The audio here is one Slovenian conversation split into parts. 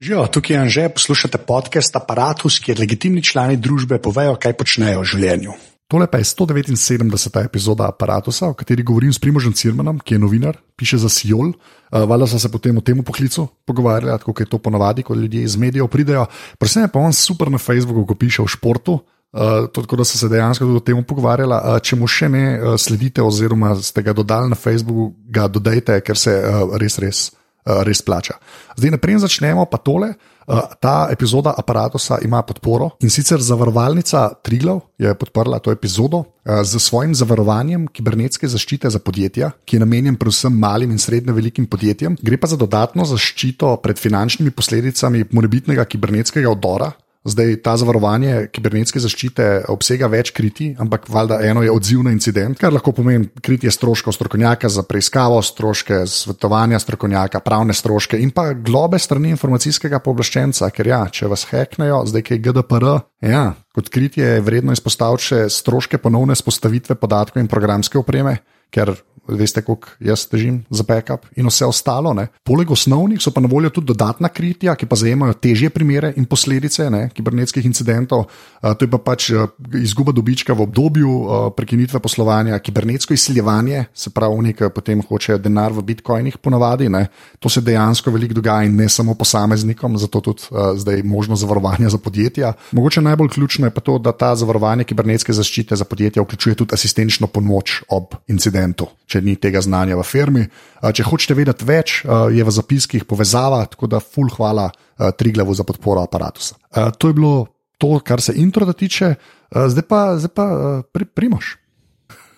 Živijo, tukaj je Anže, poslušate podcast Apparatus, kjer legitimni člani družbe povejo, kaj počnejo v življenju. Tole pa je 179. epizoda Apparatusa, v kateri govorim s Primožem Cirmanom, ki je novinar, piše za Sijol. Uh, Valjda so se potem o tem poklicu pogovarjali, kako je to ponavadi, ko ljudje iz medijev pridejo. Predvsem je pa on super na Facebooku, ko piše o športu. Uh, tako da so se dejansko tudi o tem pogovarjali. Uh, če mu še ne uh, sledite, oziroma ste ga dodali na Facebooku, ga dodajte, ker se uh, res, res, res plača. Zdaj, naprej začnemo pa tole. Uh, ta epizoda aparata ima podporo in sicer zavarovalnica Triglav je podprla to epizodo z svojim zavarovanjem kibernetske zaščite za podjetja, ki je namenjen predvsem malim in srednje velikim podjetjem. Gre pa za dodatno zaščito pred finančnimi posledicami morebitnega kibernetskega odora. Zdaj ta zavarovanje kibernetske zaščite obsega več kriti, ampak valjda eno je odziv na incident, kar lahko pomeni kritje stroškov strokovnjaka za preiskavo, stroške svetovanja strokovnjaka, pravne stroške in pa globe strani informacijskega pooblaščenca, ker ja, če vas heknejo, zdaj kaj GDPR, ja, kot kritje je vredno izpostaviti še stroške ponovne spostavitve podatkov in programske opreme. Ker veste, koliko jaz težim za backup in vse ostalo. Ne. Poleg osnovnih so pa na voljo tudi dodatna kritja, ki pa zajemajo težje primere in posledice ne, kibernetskih incidentov. Uh, to je pa pač uh, izguba dobička v obdobju uh, prekinitve poslovanja, kibernetsko izsiljevanje, se pravi, nekaj potem hočejo denar v bitcoinih, ponavadi. Ne. To se dejansko veliko dogaja in ne samo posameznikom, zato tudi uh, zdaj možno zavarovanje za podjetja. Mogoče najbolj ključno je pa to, da ta zavarovanje kibernetske zaščite za podjetja vključuje tudi asistenčno pomoč ob incidentu incidentu, če ni tega znanja v firmi. Če hočete vedeti več, je v zapiskih povezava, tako da ful hvala Triglavu za podporo aparata. To je bilo to, kar se intro tiče, zdaj pa, zdaj pa pri, primoš.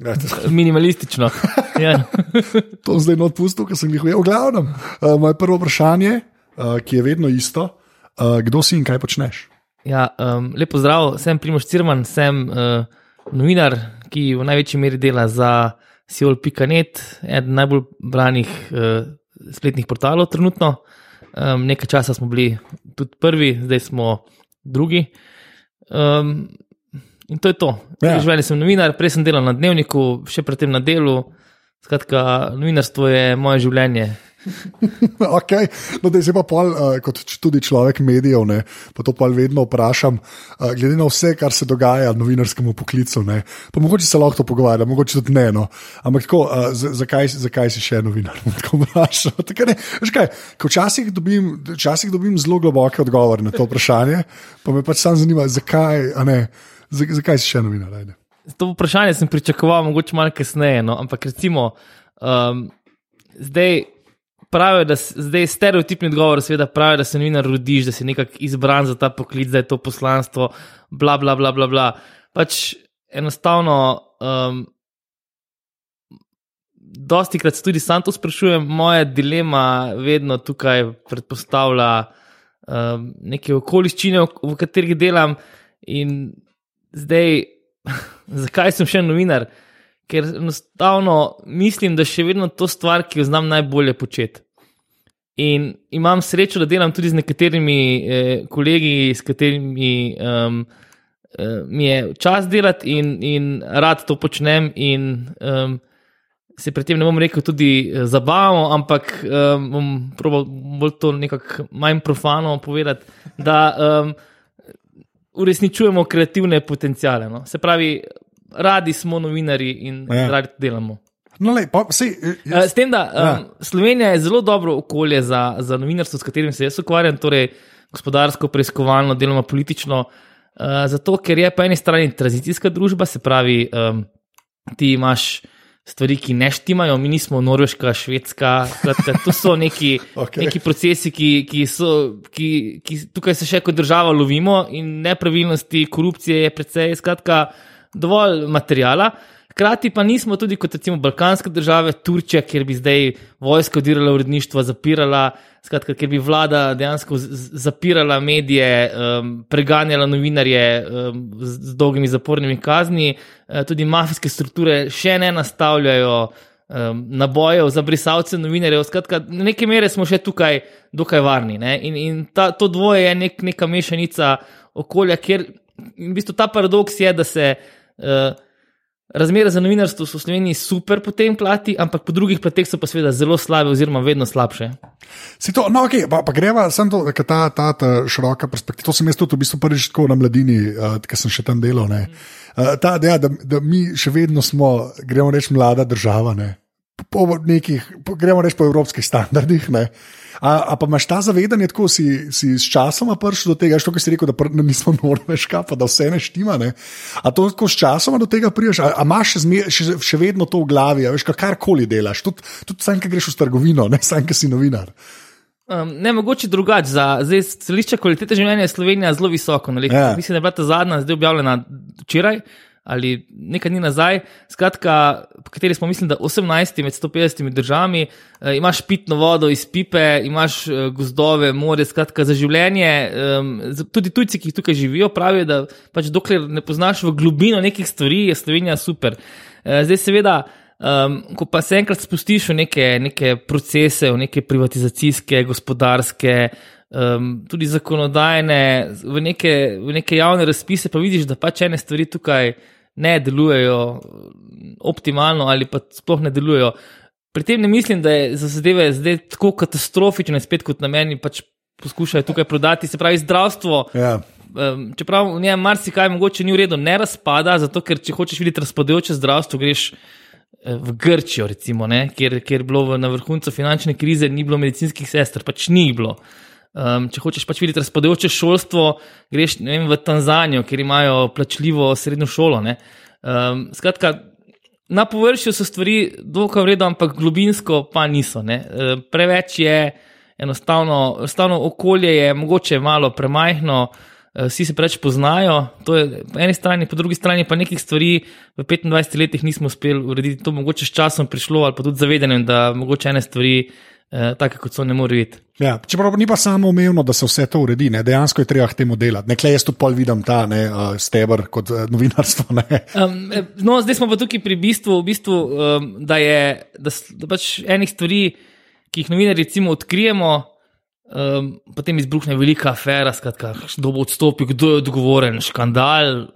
Minimalistično. Ja. to zdaj ne odpustil, ker sem jih videl. V glavnem, moje prvo vprašanje, ki je vedno isto, kdo si in kaj počneš? Ja, um, lepo zdrav, sem Primoš Cirman, sem uh, novinar, ki v največji meri dela za Siol.net, eden najbolj branih uh, spletnih portalov trenutno. Um, nekaj časa smo bili tudi prvi, zdaj smo drugi. Um, in to je to. Ja. Živeli sem novinar, prej sem delal na dnevniku, še predtem na delu. Skratka, novinarstvo je moje življenje. okay. no, da se pa pol, uh, kot tudi človek medijev, ne, pa to pa vedno vprašam, uh, glede na vse, kar se dogaja novinarskemu poklicu. Ne, pa mogoče se lahko pogovarjam, mogoče tudi ne. No. Ampak tako, uh, zakaj, zakaj si še novinar? Tako vprašam. Tako ne, kaj, včasih, dobim, včasih dobim zelo globoke odgovore na to vprašanje, pa me pač sam zanima, zakaj, ne, zakaj si še novinar. Ajde. To vprašanje sem pričakoval, mogoče malo kasneje, no, ampak recimo um, zdaj pravijo, da zdaj stereotipni odgovor, seveda pravijo, da se novinar rodiš, da si nekako izbran za ta poklic, da je to poslanstvo, bla, bla, bla, bla. bla. Pač enostavno, um, dosti krat se tudi sam to sprašujem, moja dilema vedno tukaj predpostavlja um, neke okoliščine, v, v katerih delam in zdaj, zakaj sem še novinar? Ker enostavno mislim, da še vedno to stvar, ki jo znam najbolje početi. In imam srečo, da delam tudi z nekaterimi eh, kolegi, s katerimi um, eh, mi je čas delati in, in rad to počnem. In um, se pri tem ne bom rekel tudi eh, zabavno, ampak um, bom probal bolj to nekako manj profano povedati, da um, uresničujemo kreativne potencijale. No? Se pravi, radi smo novinari in ja. radi delamo. No, lej, pa, sej, eh, jaz, S tem, da ja. um, Slovenija je zelo dobro okolje za, za novinarstvo, s katerim se jaz ukvarjam, torej gospodarsko, preiskovalno, deloma politično. Uh, zato, ker je po eni strani tranzicijska družba, se pravi, um, ti imaš stvari, ki ne štimajo, mi nismo Norveška, Švedska. Kratka, to so neki, okay. neki procesi, ki, ki so, ki, ki tukaj se še kot država lovimo in nepravilnosti, korupcije je precej. Skratka, dovolj materijala. Hkrati pa nismo tudi kot recimo balkanske države, Turčija, kjer bi zdaj vojska odirala uredništvo, zapirala, skratka, kjer bi vlada dejansko zapirala medije, um, preganjala novinarje um, z, z dolgimi zapornimi kazni, uh, tudi mafijske strukture še ne nastavljajo um, nabojev za brisalce novinarjev. Skratka, na neke mere smo še tukaj dokaj varni. Ne? In, in ta, to dvoje je nek, neka mešanica okolja, kjer v bistvu ta paradoks je, da se. Uh, razmere za novinarstvo so v Sloveniji super po tem plati, ampak po drugih plateh so pa seveda zelo slabe, oziroma vedno slabše. Si to, no, okay, pa, pa greva samo to, ker ta, ta, ta široka perspektiva. To sem jaz tudi v bistvu prvič tako na mladini, uh, ker sem še tam delal. Uh, ta, ja, da, da mi še vedno smo, gremo reči, mlada država. Ne? Po nekih, po, gremo reči po evropskih standardih. Ne? A, a pa imaš ta zavedanje, tako si, si s časom prišel do tega, što si rekel, da pr, nismo norveška, pa da vse ne štima. Ne? A to tako s časom do tega priješ, a, a imaš še, zme, še, še vedno to v glavi, a veš, karkoli delaš, tudi tud sam, ki greš v trgovino, ne sam, ki si novinar. Um, ne, mogoče drugače. Zdaj, stališče kvalitete življenja je Slovenija zelo visoko. Ja. Mislim, da je bila ta zadnja, zdaj objavljena včeraj ali nekaj dni nazaj, skratka, po kateri smo, mislim, da 18 med 150 državami, eh, imaš pitno vodo iz pipe, imaš eh, gozdove, more, skratka, za življenje. Eh, tudi tujci, ki tukaj živijo, pravijo, da pač dokler ne poznaš v globino nekih stvari, je Slovenija super. Eh, zdaj, seveda. Um, ko pa se enkrat spustiš v neke, neke procese, v neke privatizacijske, gospodarske, um, tudi zakonodajne, v neke, v neke javne razpise, pa vidiš, da pač ene stvari tukaj ne delujejo optimalno ali pa sploh ne delujejo. Pri tem ne mislim, da je za zadeve zdaj tako katastrofično, spet kot na meni pač poskušajo tukaj prodati, se pravi zdravstvo. Ja. Um, čeprav v njej marsikaj mogoče ni v redu, ne razpada, zato ker če hočeš videti razpadajoče zdravstvo, greš eh, v Grčijo, recimo, ne, kjer, kjer je bilo na vrhuncu finančne krize, ni bilo medicinskih sester, pač ni bilo. Um, če hočeš pač videti razpadajoče šolstvo, greš vem, v Tanzanijo, kjer imajo plačljivo srednjo šolo. Um, skratka, na površju so stvari dokaj vredne, ampak globinsko pa niso. Um, preveč je enostavno, enostavno okolje je mogoče malo premajhno. Vsi se preveč poznajo, to je po eni strani, po drugi strani pa nekih stvari v 25 letih nismo uspeli urediti. To mogoče s časom prišlo, ali pa tudi zavedanjem, da mogoče ene stvari eh, take, kot so, ne more biti. Ja, čeprav ni pa samo umevno, da se vse to uredi, ne? dejansko je treba k temu delati. Nekaj jaz tu pol vidim ta ne, uh, stebr kot uh, novinarstvo. Um, no, zdaj smo pa tukaj pri bistvu, v bistvu um, da je da, da pač enih stvari, ki jih novinari recimo odkrijemo. Um, potem izbruhne velika afera, skratka, kdo bo odstopil, kdo je odgovoren, škandal.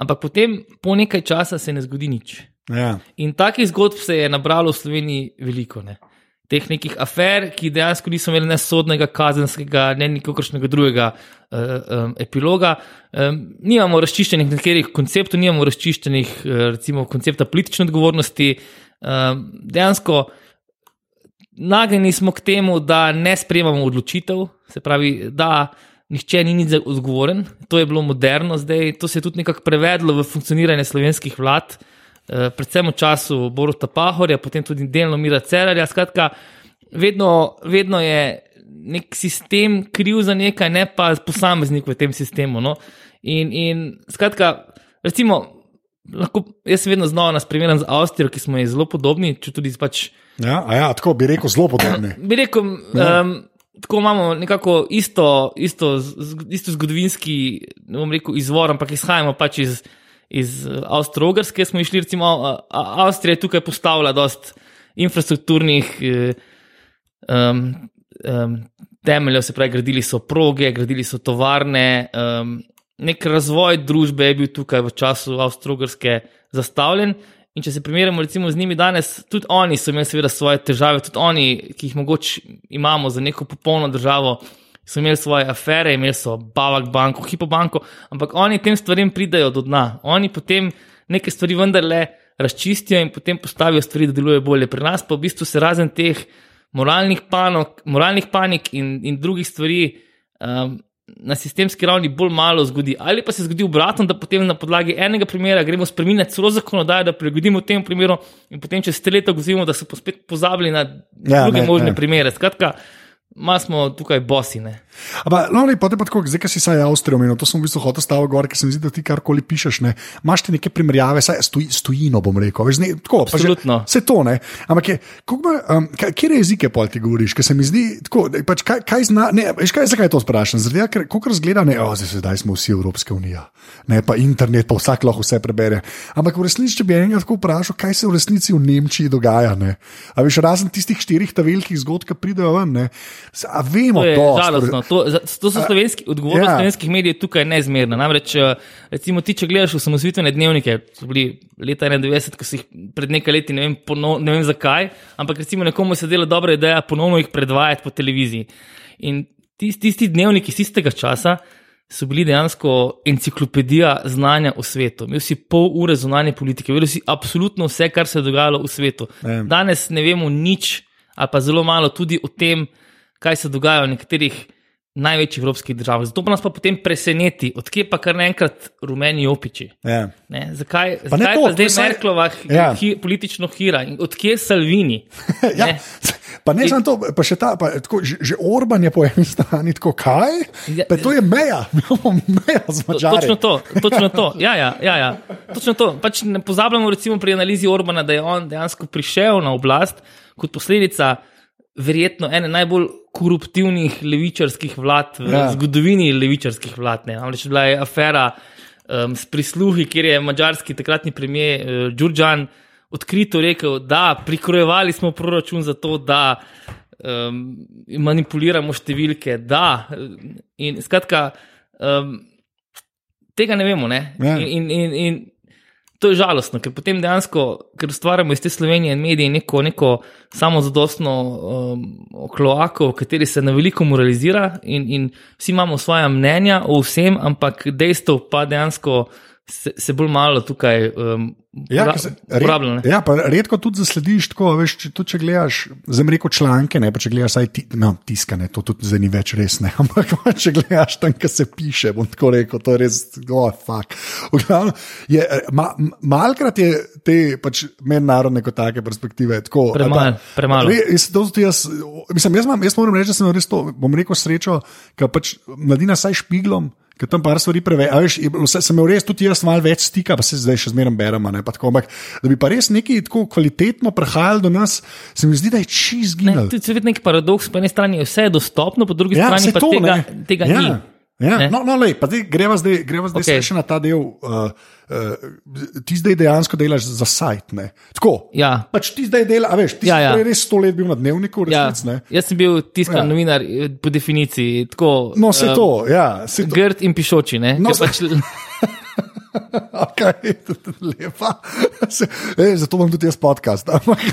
Ampak potem, po nekaj časa, se ne zgodi nič. Ja. In takih zgodb se je nabralo v Sloveniji veliko. Ne? Teh nekih afer, ki dejansko niso imeli ne sodnega, kazenskega, ne nikakršnega drugega uh, um, epiloga. Um, nimamo razčiščenih nekaterih konceptov, nimamo razčiščenih, uh, recimo, koncepta politične odgovornosti. Um, dejansko nagnjeni smo k temu, da ne sprejemamo odločitev, se pravi, da. Nihče ni nič odgovoren, to je bilo moderno, zdaj to se je tudi nekako prevedlo v funkcioniranje slovenskih vlad. Uh, predvsem v času Boruta Pahorja, potem tudi delno Mira Cerarja. Skratka, vedno, vedno je nek sistem kriv za nekaj, ne pa posameznik v tem sistemu. No? In, in skratka, recimo, lahko jaz vedno znova nas primerjam z Avstrijo, ki smo ji zelo podobni. Pač, ja, ja, tako bi rekel, zelo podobni. Bi rekel. Ja. Um, Tako imamo nekako isto, isto, isto zgodovinski rekel, izvor, ampak izhajamo pač iz iz eh, Avstrije, smo išli, recimo, Avstrija je tukaj postavila dost infrastrukturnih um, um, temeljev, se pravi, gradili so proge, gradili so tovarne. Um, nek razvoj družbe je bil tukaj v času Avstrije zastavljen. In če se primerjamo recimo z njimi danes, tudi oni so imeli seveda svoje težave, tudi oni, ki jih mogoče imamo za neko popolno državo, so imeli svoje afere, imeli so Bavak banko, Hipo banko, ampak oni tem stvarem pridajo do dna. Oni potem neke stvari vendarle razčistijo in potem postavijo stvari, da delujejo bolje. Pri nas pa v bistvu se razen teh moralnih, panok, moralnih panik in, in drugih stvari. Um, Na sistemski ravni bolj malo zgodi, ali pa se zgodi obratno, da potem na podlagi enega primera gremo spremeniti celo zakonodajo, da prilagodimo temu primeru, in potem čez tri leta gozimo, da so spet pozabili na ja, druge ne, možne ne. primere. Skratka, Ma smo tukaj bosine. Ampak, no, ne, pa te pa tako, zdaj, ki si saj Avstrijo omenil, to sem v bistvu hotel staviti gor, ker se mi zdi, da ti karkoli pišeš, ne, imaš ti neke primerjave, saj stoj, stojino bom rekel, veš, ne, tako, Absolutno. Pa že, vse to, ne, ampak je, kako, um, kje jezike pol ti govoriš, ker se mi zdi, tako, pač, kaj, kaj zna, ne, veš, kaj, zakaj to sprašujem, tega, ker, kako razgleda, ne, o, zdaj, zdaj smo vsi Evropska unija, ne, pa internet, pa vsak lahko vse prebere, ampak v resnici, če bi enega tako vprašal, kaj se v resnici v Nemčiji dogaja, ne, a veš, razen tistih štirih ta velikih zgodb, ki pridejo ven, ne, A vemo To je dosti. žalostno. To, to so slovenski, odgovornost ja. slovenskih medijev tukaj neizmerna. Namreč, eh, recimo, ti, če gledaš osamosvitvene dnevnike, so bili leta 91, ko so jih pred nekaj leti, ne vem, pono, ne vem zakaj, ampak recimo nekomu se dela dobra ideja ponovno jih predvajati po televiziji. In tisti, tisti dnevniki iz tistega časa so bili dejansko enciklopedija znanja o svetu. Imeli si pol ure zunanje politike, vedeli si absolutno vse, kar se je dogajalo v svetu. Ja. Danes ne vemo nič, ali pa zelo malo tudi o tem, kaj se dogaja v nekaterih največjih evropskih državah. Zato pa nas pa potem preseneti, odkje pa kar naenkrat rumeni opiči. Ja. Ne? Zakaj, Pa ne zakaj to, pa zdaj je saj- Merklova Ja. hi, politično hira in odkje Salvini? Ja, Ne. pa ne samo to, pa še ta, pa, tako, že, že Orban je po eni strani tako, kaj? Ja. Pa to je meja, imamo mejo z Mačari. Točno to, točno to. Ja, ja, ja, ja. Točno to. Pač ne pozabljamo recimo pri analizi Orbana, da je on dejansko prišel na oblast kot posledica verjetno ene najbolj koruptivnih levičarskih vlad v Ja. zgodovini levičarskih vlad. Ne. Namreč bila je afera um, s prisluhi, kjer je mađarski takratni premijer uh, Đurđan odkrito rekel, da prikrojevali smo proračun za to, da um, manipuliramo številke, da. In skratka, um, tega ne vemo. Ne? Ja. In, in, in, in to je žalostno, ker potem dejansko, ker ustvarjamo iz te Slovenije in medije neko, neko samozadostno um, kloako, v kateri se na veliko moralizira, in, in vsi imamo svoje mnenja o vsem, ampak dejstvo pa dejansko se, se bolj malo tukaj um, Ja, se- uporablja. ne. Ja, pa redko tudi zaslediš tako, veš, če, tudi če gledaš, zdaj rekel članke, ne pa če gledaš ti, no, tiskane, to tudi zdaj ni več res, ne, ampak pa če gledaš tam, kjer se piše, bom tako rekel, to je res, oh, fuck. Glavnem, je, ma, m- malkrat je te pač mednarodne kot take perspektive tako. ali Premalo, pa- premalo. Re- Jaz, to, jaz, mislim, jaz, imam, jaz moram reči, da sem res to, bom rekel, srečo, ker pač mladina saj špiglom. Ker tam par stvari preveč, sem imel res tudi jaz malo več stika, pa se zdaj še zmeraj beremo. Ne, tako, Ampak da bi pa res nekaj tako kvalitetno prihajalo do nas, se mi zdi, da je čist Ne, zginil. to je neki paradoks, po eni strani je vse dostopno, po drugi Ja, strani pa to, tega, ne. tega ja. ni. Ja, Ne? no, no, lej, zdaj, greva zdaj, greva zdaj okay. Še na ta del. Uh, uh, ti zdaj dejansko delaš za sajt. Ne? Tako. Ja. Pač ti zdaj delaš, veš, ti Ja, ja, si res sto let bil na dnevniku, resnic, ja. jaz sem bil tiskan Ja. novinar eh, po definiciji. Tako, No, se eh, to, ja. Se to. Grd in pišoči. Ne? No, pač, Okay, lepa. Se, ej, zato imam tudi jaz podcast. Ampak,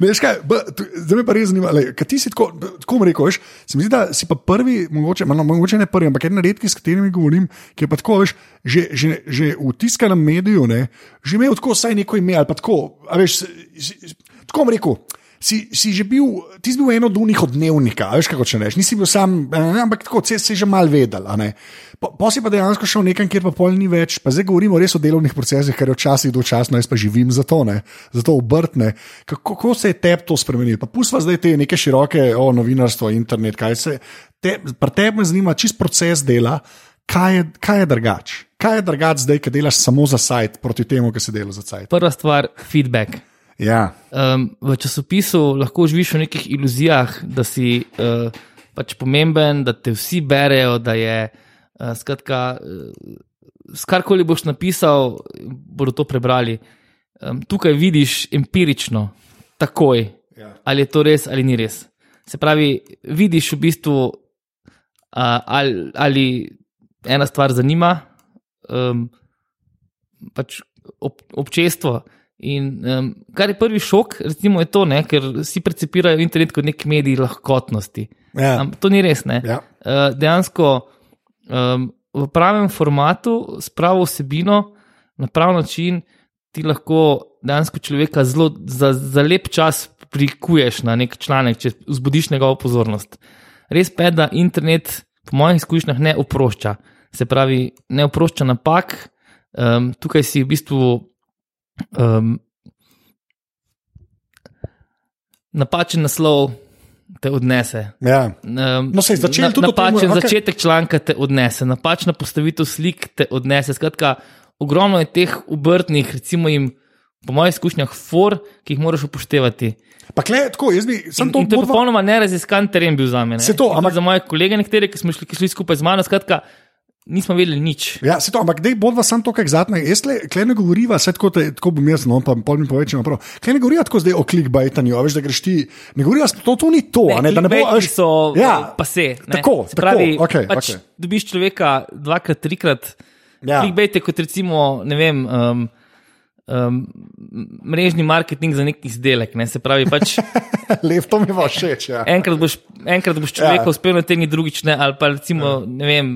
ne, veš kaj, b, tu- zdaj me pa res zanima. Kaj ti si tako, tako rekel, veš, se mi zdi, da si pa prvi, mogoče, malo, mogoče ne prvi, ampak eden redki, s katerimi govorim, ki je pa tako, veš, že, že, že v tiskanem mediju, ne, že imel tako vsaj neko ime ali pa tako, veš, tako rekel. Si, si že bil, ti si bil eno od unih od dnevnika, a veš kako če neš, nisi bil sam, eh, ampak tako, se si že mal vedel. Po, po si pa dejansko šel nekam, kjer pa pol ni več, pa zdaj govorimo res o delovnih procesih, kar je včasih dočasno, jaz pa živim za to, ne, za to obrtne. Kako, kako se je tebi to spremenilo? Pa pustva zdaj te neke široke, o novinarstvo, internet, kaj se. Te, pri tebi me zanima čist proces dela, kaj je, kaj je drugač. Kaj je drugač zdaj, ki delaš samo za sajt, proti temu, ki si delal za sajt? prva stvar, feedback. Ja, Um, v časopisu lahko živiš v nekih iluzijah, da si uh, pač pomemben, da te vsi berejo, da je uh, skratka, uh, karkoli boš napisal, bodo to prebrali. Um, tukaj vidiš empirično, takoj, Ja. ali je to res ali ni res. Se pravi, vidiš v bistvu, uh, ali, ali ena stvar zanima, um, pač ob, občestvo. In um, kar je prvi šok, recimo, je to, ne, ker vsi percipirajo internet kot nek medij lahkotnosti. ja, Am, to ni res. Ne. ja. Uh, dejansko um, v pravem formatu, s pravo vsebino, na prav način ti lahko dejansko človeka zelo za, za lep čas prikuješ na nek članek, če vzbudiš njegovo pozornost. Res pa je, da internet, po mojih izkušnjah, ne oprošča. Se pravi, ne oprošča napak, um, tukaj si v bistvu. Um, napačen naslov te odnese. ja. Um, No, saj začeli tudi o tem, napačen okay. začetek članka te odnese, napačna postavitev slik te odnese. Skratka, ogromno je teh obrtnih, recimo, jim, po mojih izkušnjah, for, ki jih moraš upoštevati. Pa kle, tako, jaz bi sam In, to in to je modva- popolnoma neraziskan teren bil za me. ne. Saj to, tudi ampak- Za moje kolege, nekateri, ki smo šli, ki šli skupaj z mano, skratka, nismo vedeli nič. Ja, se to, ampak dej bodva sam to, kaj zadnje. Jaz le, ne govoriva, vse tako, te, tako bom jaz, no, pa pol mi povečam prav. Kle ne govoriva tako zdaj o clickbaitanju, veš, da greš ti. Ne govoriva, to, to ni to, a ne, da ne bo, a veš, so, ja, pa se. Ne. Tako, Se pravi, tako, okej, pač okej. dobiš človeka dvakrat, trikrat. Ja. Clickbait je kot recimo, ne vem. Um, Um, mrežni marketing za nek izdelek. Ne? Se pravi, pač Lev, to mi je všeč. Ja. enkrat boš, enkrat boš človeka Ja. ja. uspel na temi, drugič ne. Ali pa recimo, ne vem,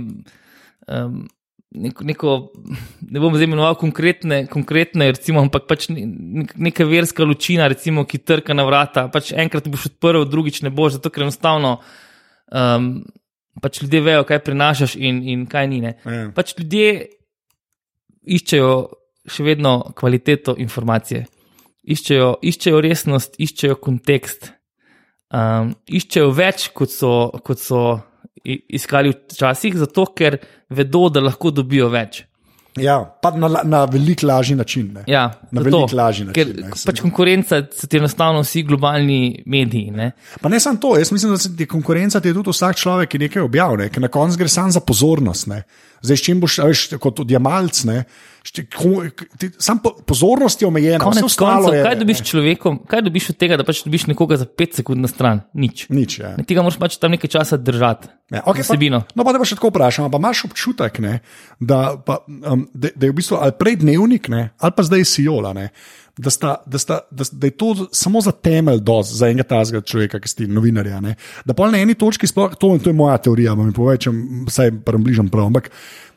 um, neko, neko, ne bom zdaj imenoval konkretne, konkretne recimo, ampak pač ne- nek- neka verska lučina, recimo, ki trka na vrata. Pač enkrat boš odprl, drugič ne boš, zato ker enostavno um, pač ljudje vejo, kaj prinašaš in, in kaj ni. Ne. Ja. Pač ljudje iščejo še vedno kvaliteto informacije, iščejo, iščejo resnost, iščejo kontekst, um, iščejo več, kot so, kot so iskali včasih, zato ker vedo, da lahko dobijo več. Ja, pa na, na velik lažji način. Ne. Ja, Na zato, veliko lažji način, Ker ne, pač mi- konkurenca so ti enostavno vsi globalni mediji. Ne? Pa ne samo to, jaz mislim, da se ti konkurenca ti je tudi vsak človek, ki nekaj objavlja, ker na koncu gre samo za pozornost. Ne. Zdaj, s čim boš, veš, kot odjemalc, ne, ti- sam po, pozornost je omejena. vse Konec ostalo koncev, je- kaj dobiš človekom, kaj dobiš od tega, da pač dobiš nekoga za pet sekund na stran? Nič. Nič. Ja. Tega moraš pač tam nekaj časa držati. Ja, okay, vsebino. Pa, no, pa da pa še tako vprašam, pa imaš občutek, ne, da, pa, um, da, da je v bistvu ali prej dnevnik, ne, ali pa zdaj Siola, ne, da, sta, da, sta, da, da je to samo za temelj doz za enega tazga človeka, ki ste novinarja. Ne, da pa na eni točki, sploh, to, to je moja teorija, mi povečam, vsaj približam prav. Ampak,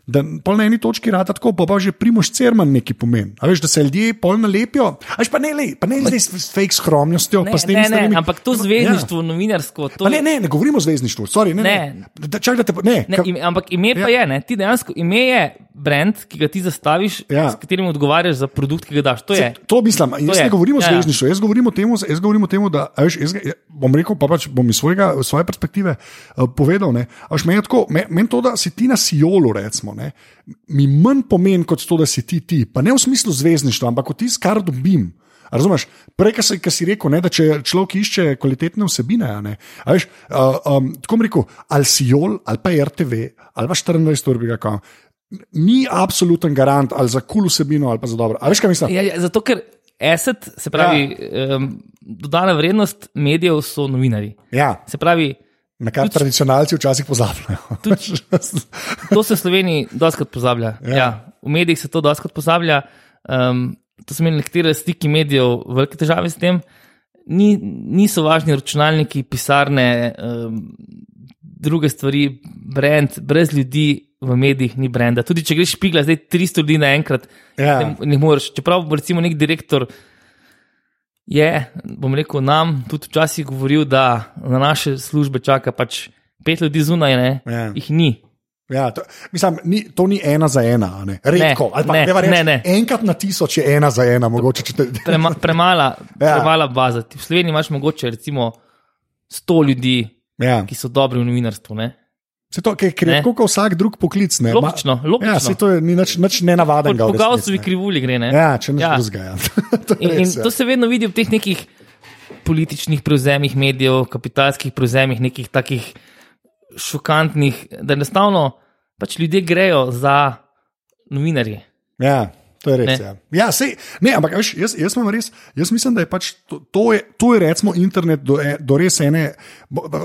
Da pol na eni točki rata tako, pa, pa že primoš crman neki pomen. A veš, da se ljudje pol nalepijo, a veš pa ne, lej, pa ne zdaj s fake skromnostjo, Ne, pa s ne, stvarmi. ampak to zvezdništvo, ja. novinarsko, to Pa ne, ne, ne govorimo o zvezdništvu, sorry, ne, ne. Ne. Da, čak, da te, ne, Ne, ka- ime, ampak ime pa Ja. je, ne? ti dejansko ime je brand, ki ga ti zastaviš, Ja. s katerim odgovarjaš za produkt, ki ga daš. To je. To mislim, jaz je. ne govorim o Ja, ja. zvezdništvu, jaz govorim o tem, jaz govorim o tem da a veš, jaz, ga- bom rekel, pa pač bom iz svojega, svoje perspektive uh, povedal. Meni je tako, me- meni to, da si ti na Sijolu, recimo, ne, mi manj pomeni kot to, da si ti ti. Pa ne v smislu zvezdništva, ampak kot tisto, kar dobim. Razumeš, prej, ki si, ki si rekel, ne, da če človek išče kvalitetne vsebine, ne, a veš, uh, um, tako bom rekel, ali Sijol, ali pa RTV, ali pa 24 ur, kam. Ni absoluten garant ali za kul cool vsebino ali pa za dobro. A veš, kaj mislim? Ja, ja, zato, ker asset, se pravi, ja. um, dodana vrednost medijev so novinari. Ja, Se pravi, na kar tradicionalci včasih pozabljajo. to se v Sloveniji doskrat pozablja. Ja. Ja. V medijih se to doskrat pozablja. Um, to so imeli nekatere stiki medijev velike težave s tem. Ni, niso važni računalniki, pisarne, um, druge stvari, brand, brez ljudi v medijih ni brenda. Tudi če greš špigla, zdaj 300 ljudi naenkrat, Ja. ne, ne moreš. Čeprav bo recimo nek direktor je, bom rekel, nam tudi včasih govoril, da na naše službe čaka pač pet ljudi zunaj, ne, Ja. jih ni. Ja, to, mislim, ni, to ni ena za ena, ne. redko. Ne, pa, ne, reči, ne, ne. Enkrat na tisoč je ena za ena, mogoče. Če te, Prema, premala, ja. premala baza. Ti V Sloveniji imaš mogoče recimo 100 ljudi, ja. ki so dobri v novinarstvu. Ne? Se to, ker je tako kot vsak drug poklic. Ne. Logično, logično. Ja, se to je ni nič, nič nenavadnega. po ne. krivulji gre. Ne? Ja, če ne Ja. Ja. je In, in ja. to se vedno vidi v teh nekih političnih prevzemih medijev, kapitalskih prevzemih, nekih takih šokantnih, da enostavno pač ljudje grejo za novinarje. Ja, to je res. Ne. Ja. Ja, sej, ne, ampak veš, jaz, jaz, res, jaz mislim, da je pač to, to, je, to je recimo internet do, e- do res ene,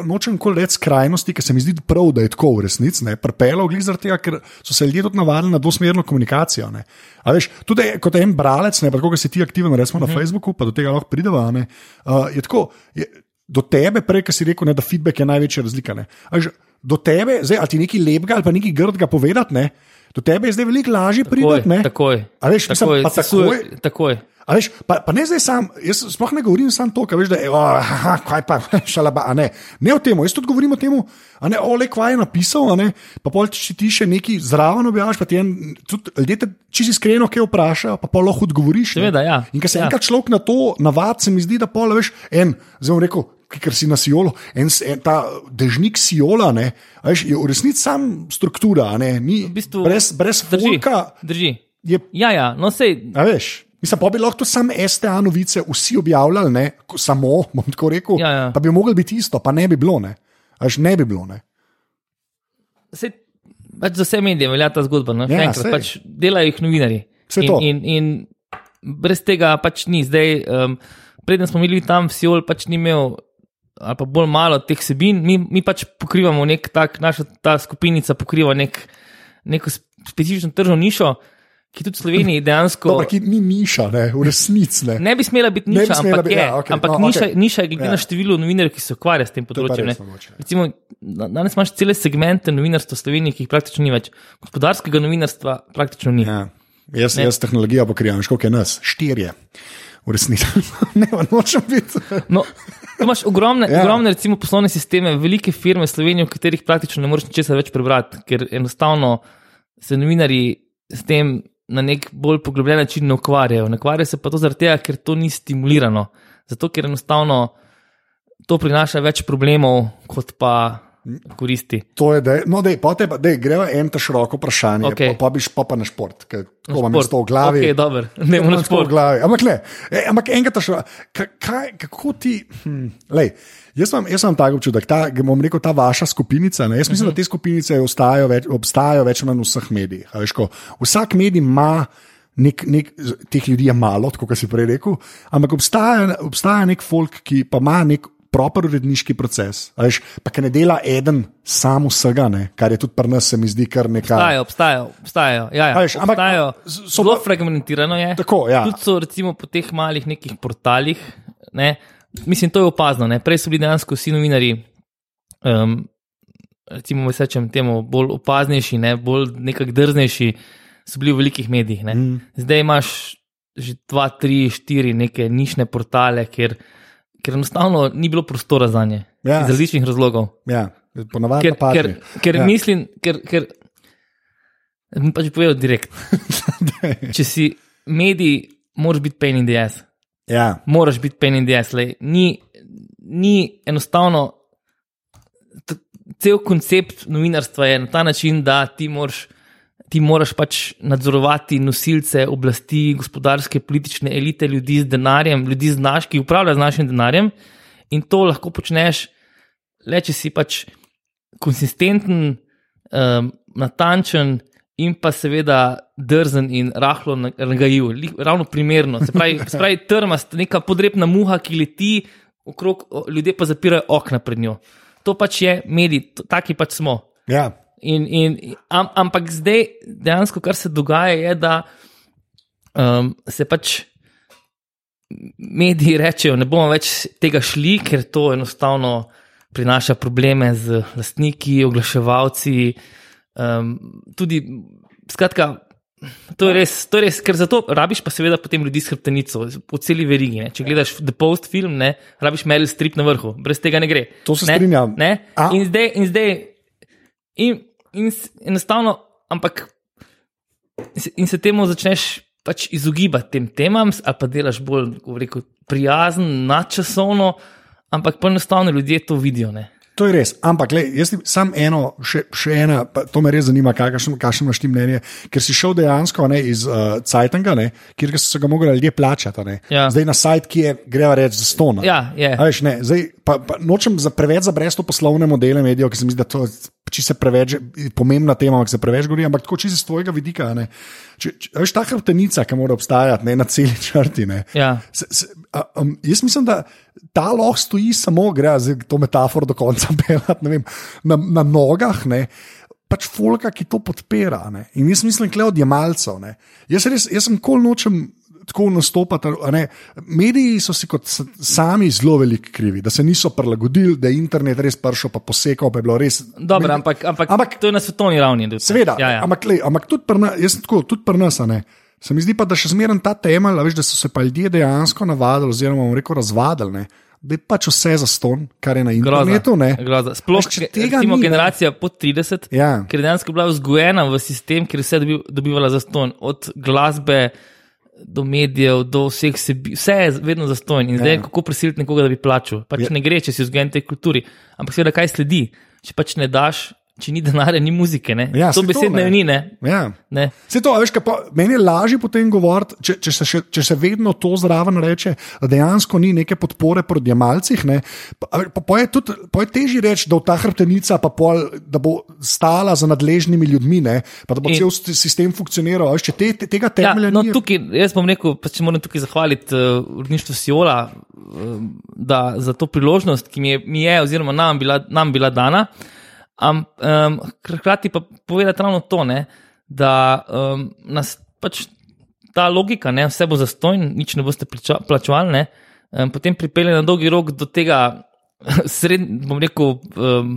nočem kol reči skrajnosti, ker se mi zdi prav, da je tako v resnici, ne, prpelo glih zaradi tega, ker so se ljudje tudi navadili na dvosmerno komunikacijo. Ne. A veš, tudi kot en bralec, ne, pa kot si ti aktiven, recimo na Facebooku, pa do tega lahko prideva, ne, uh, je tako. Je, Do tebe, prej, ki si rekel, ne, da feedback je največja razlika. ne. A veš, Do tebe, zdaj, ali ti nekaj lepega ali pa nekaj grdega povedati, ne, do tebe je zdaj veliko lažje priti. takoj. A veš, mislim, takoj, pa sesuje- takoj- takoj. A veš, pa, pa ne zdaj sam, jaz sploh ne govorim samo to, kar veš, da je, oh, aha, kaj pa, šalaba, a ne. Ne o tem, jaz tudi govorim o tem, a ne, ole, kvaj je napisal, ne, pa pol če ti še nekaj zraven objaviš, pa ti en, tudi ljudje te čisto iskreno kaj vprašajo, pa pol lahko odgovoriš. Seveda, ja. In ker se Ja. enkrat človek na to navad, se mi zdi, da pol, veš, en, zdaj bom rekel, ker si na Sijolu, en, en ta dežnik Sijola, ne, veš, je v resnici sam struktura, ne, ni, V bistvu, brez, brez drži, fulka, drži. je Ja, ja, no sej, A veš, mislim, pa bi lahko to samo STA novice vsi objavljali, ne, samo, bom tako rekel, Ja, ja. pa bi mogli biti isto, pa ne bi bilo, ne. Až ne bi bilo, ne. sej pač za vse medije velja ta zgodba. No? Še Ja, enkrat, sej. pač delajo jih novinari. Saj to. In, in, in brez tega pač ni. Zdaj, um, preden smo bili tam, Siol pač ni imel. Ali pa bolj malo teh sebin, mi, mi pač pokrivamo nek tak, naša ta skupinica pokriva nek, neko sp- specifično tržno nišo, ki tudi v Sloveniji dejansko Dobro, ki ni niša, ne, v resnici ne. ne bi smela biti Ne bi niša, smela ampak biti, je. ja, okej, ampak no, niša, okej. niša je glede Ja. na število novinarjev, ki se ukvarjajo s tem področjem. ne. mogoče. Recimo, da- danes imaš cele segmente novinarstva v Sloveniji, ki jih praktično ni več. Gospodarskega novinarstva praktično ni. Ja. Jaz, jaz tehnologijo pokrivam, škoda je nas, štirje. V resnici ne, nočem biti. No, imaš ogromne, Ja. ogromne recimo, poslovne sisteme, velike firme v Sloveniji, v katerih praktično ne moreš ničesar več prebrati, ker enostavno se novinari s tem na nek bolj poglobljen način ne ukvarjajo. Ne ukvarjajo se pa to zaradi tega, ker to ni stimulirano. Zato, ker enostavno to prinaša več problemov, kot pa koristi. To je, da no, dej, potem pa, dej, greva en ta široko vprašanje, okay. pa, pa bi šel pa na šport, ker to imam Šport. jaz to v glavi. Okej, dobro. Ne, Imam na to v glavi. Ampak, ne, e, ampak enkrat še, kaj, kako ti. Hm, lej, jaz imam, jaz imam tak občutek, ta, bom rekel, ta vaša skupinica. Ne, jaz mislim, uh -huh. da te skupinice obstajajo več, obstajajo več v vseh medijih. veš, ko Vsak medij ima. Nek, nek, teh ljudi je malo, kot si prej rekel, ampak obstaja, obstaja nek folk, ki pa ima nek proper uredniški proces. a Veš, pa ki ne dela eden sam vsega, ne, kar je tudi pri nas, se mi zdi kar nekaj. Obstajajo, obstajajo, obstajajo. Ja, ja, veš, ampak, obstajajo. so Zelo fragmentirano je. Tako, ja. Tudi so recimo po teh malih nekih portalih. Ne, mislim, to je opazno. Ne. Prej so bili dejansko vsi novinari, um, recimo, sečem temu, bolj opaznejši, ne, bolj nekako drznejši, so bili v velikih medijih. Ne. Mm. Zdaj imaš že dva, tri, štiri neke nišne portale, kjer, ker enostavno ni bilo prostora za nje. Ja. Iz različnih razlogov. Ja, ponavadi Ker, ker, ker Ja. mislim, ker, ker bom pač povedal direkt. Če si medij, moraš biti pain in the ass. Ja, Moraš biti pain in the ass. Lej. Ni, ni enostavno. Cel koncept novinarstva je na ta način, da ti moraš, ti moraš pač nadzorovati nosilce oblasti, gospodarske, politične elite, ljudi z denarjem, ljudi z naš, ki upravljajo z našim denarjem. In to lahko počneš le, če si pač konsistenten, um, natančen in pa seveda drzen in rahlo nagajiv, ravno primerno. Se pravi, se pravi trmast, neka podrepna muha, ki leti okrog, ljudje pa zapirajo okna pred njo. To pač je medij, taki pač smo. ja. In, in, am, ampak zdaj dejansko, kar se dogaja, je, da um, se pač mediji rečejo, ne bomo več tega šli, ker to enostavno prinaša probleme z lastniki, oglaševalci. Um, tudi, skratka, to je, res, to je res, ker za to rabiš pa seveda potem ljudi s hrbtenico, po celi verigi. Ne. Če gledaš The Post film, ne, rabiš Meryl Streep na vrhu, brez tega ne gre. To se ne, strinjam. Ne? A- In zdaj, in zdaj in, in enostavno, ampak se- in se temu začneš pač izogibati tem temam, ali pa delaš bolj rekel, prijazen, nadčasovno, ampak pa enostavno ljudje to vidijo. Ne? To je res. Ampak, lej, jaz sam eno, še, še ena, to me res zanima, kakšno imaš ti mnenje. Ker si šel dejansko ne, iz uh, Cajtanga, ne, kjer so ga mogli ljudje plačati. ne. Ja. Zdaj na sajt, ki je, greva reči, za stona. Ja, je. A Veš, ne, zdaj, pa, pa nočem za preveč zabresti v poslovne modele medijev, ki se mi zdi, da to če se preveč, pomembna tema, ki se preveč govori, ampak tako čisto iz tvojega vidika. Ne, veš, ta hrbtenica, ki mora obstajati ne, na celi črti. Ne, Ja. Se, se, a, um, jaz mislim, da ta lahko stoji samo, gre za to metaforo do konca, pelati, ne vem, na, na nogah. Ne, Pač folka, ki to podpira. Ne. In jaz mislim, da od jemalcev. ne. Jaz, res, jaz sem kol nočem tako nastopati. Mediji so si kot sami zelo veliki krivi, da se niso prilagodili, da je internet res prišel, pa posekal, pa je bilo res. Dobro, Medi- ampak, ampak, Ampak- to je na svetovni ravni. tudi. Seveda, ja, ja. ampak, lej, ampak tudi pri nas, jaz tako, tudi pri nas, a ne. Se mi zdi pa, da še zmeraj ta temelj, a veš, da so se pa ljudje dejansko navadili, oziroma rekel, razvadili, ne, da je pač vse za ston, kar je na internetu. Sploh, Veš, če tega ne. generacija pod 30, Ja. ker je dejansko bila vzgojena v sistem, kjer je vse dobi, dobivala za ston, od glasbe do medijev, do vseh sebi, vse je vedno za ston. In zdaj, Ja. kako prisiliti nekoga, da bi plačal? Pač Ja. ne gre, če si vzgojen tej kulturi. Ampak seveda, kaj sledi? Če pač ne daš če ni denarja, ni muzike. Ne? Ja, to saj to, besedne ne. ni. Ne? Ja. Ne. Se to, a veš, pa, meni je lažje potem govoriti, če, če, se še, če se vedno to zraven reče, da dejansko ni neke podpore pri odjemalcih. Ne, pa, pa, pa je tudi pa je težje reči, da bo ta hrbtenica pol, da bo stala za nadležnimi ljudmi, ne, pa da bo In- cel st- sistem funkcioniral. Veš, te, te, tega Ja, temelja no, ni. tukaj, jaz bom rekel, pa če moram tukaj zahvaliti uh, uredništvu Siola uh, da, za to priložnost, ki mi je, mi je oziroma nam bila, nam bila dana. Am, um, hkrati pa povedati ravno to, ne, da um, nas pač ta logika, ne, vse bo zastojn, nič ne boste plača, plačevali, ne, um, potem pripelje na dolgi rok do tega. Sred, bom rekel, um,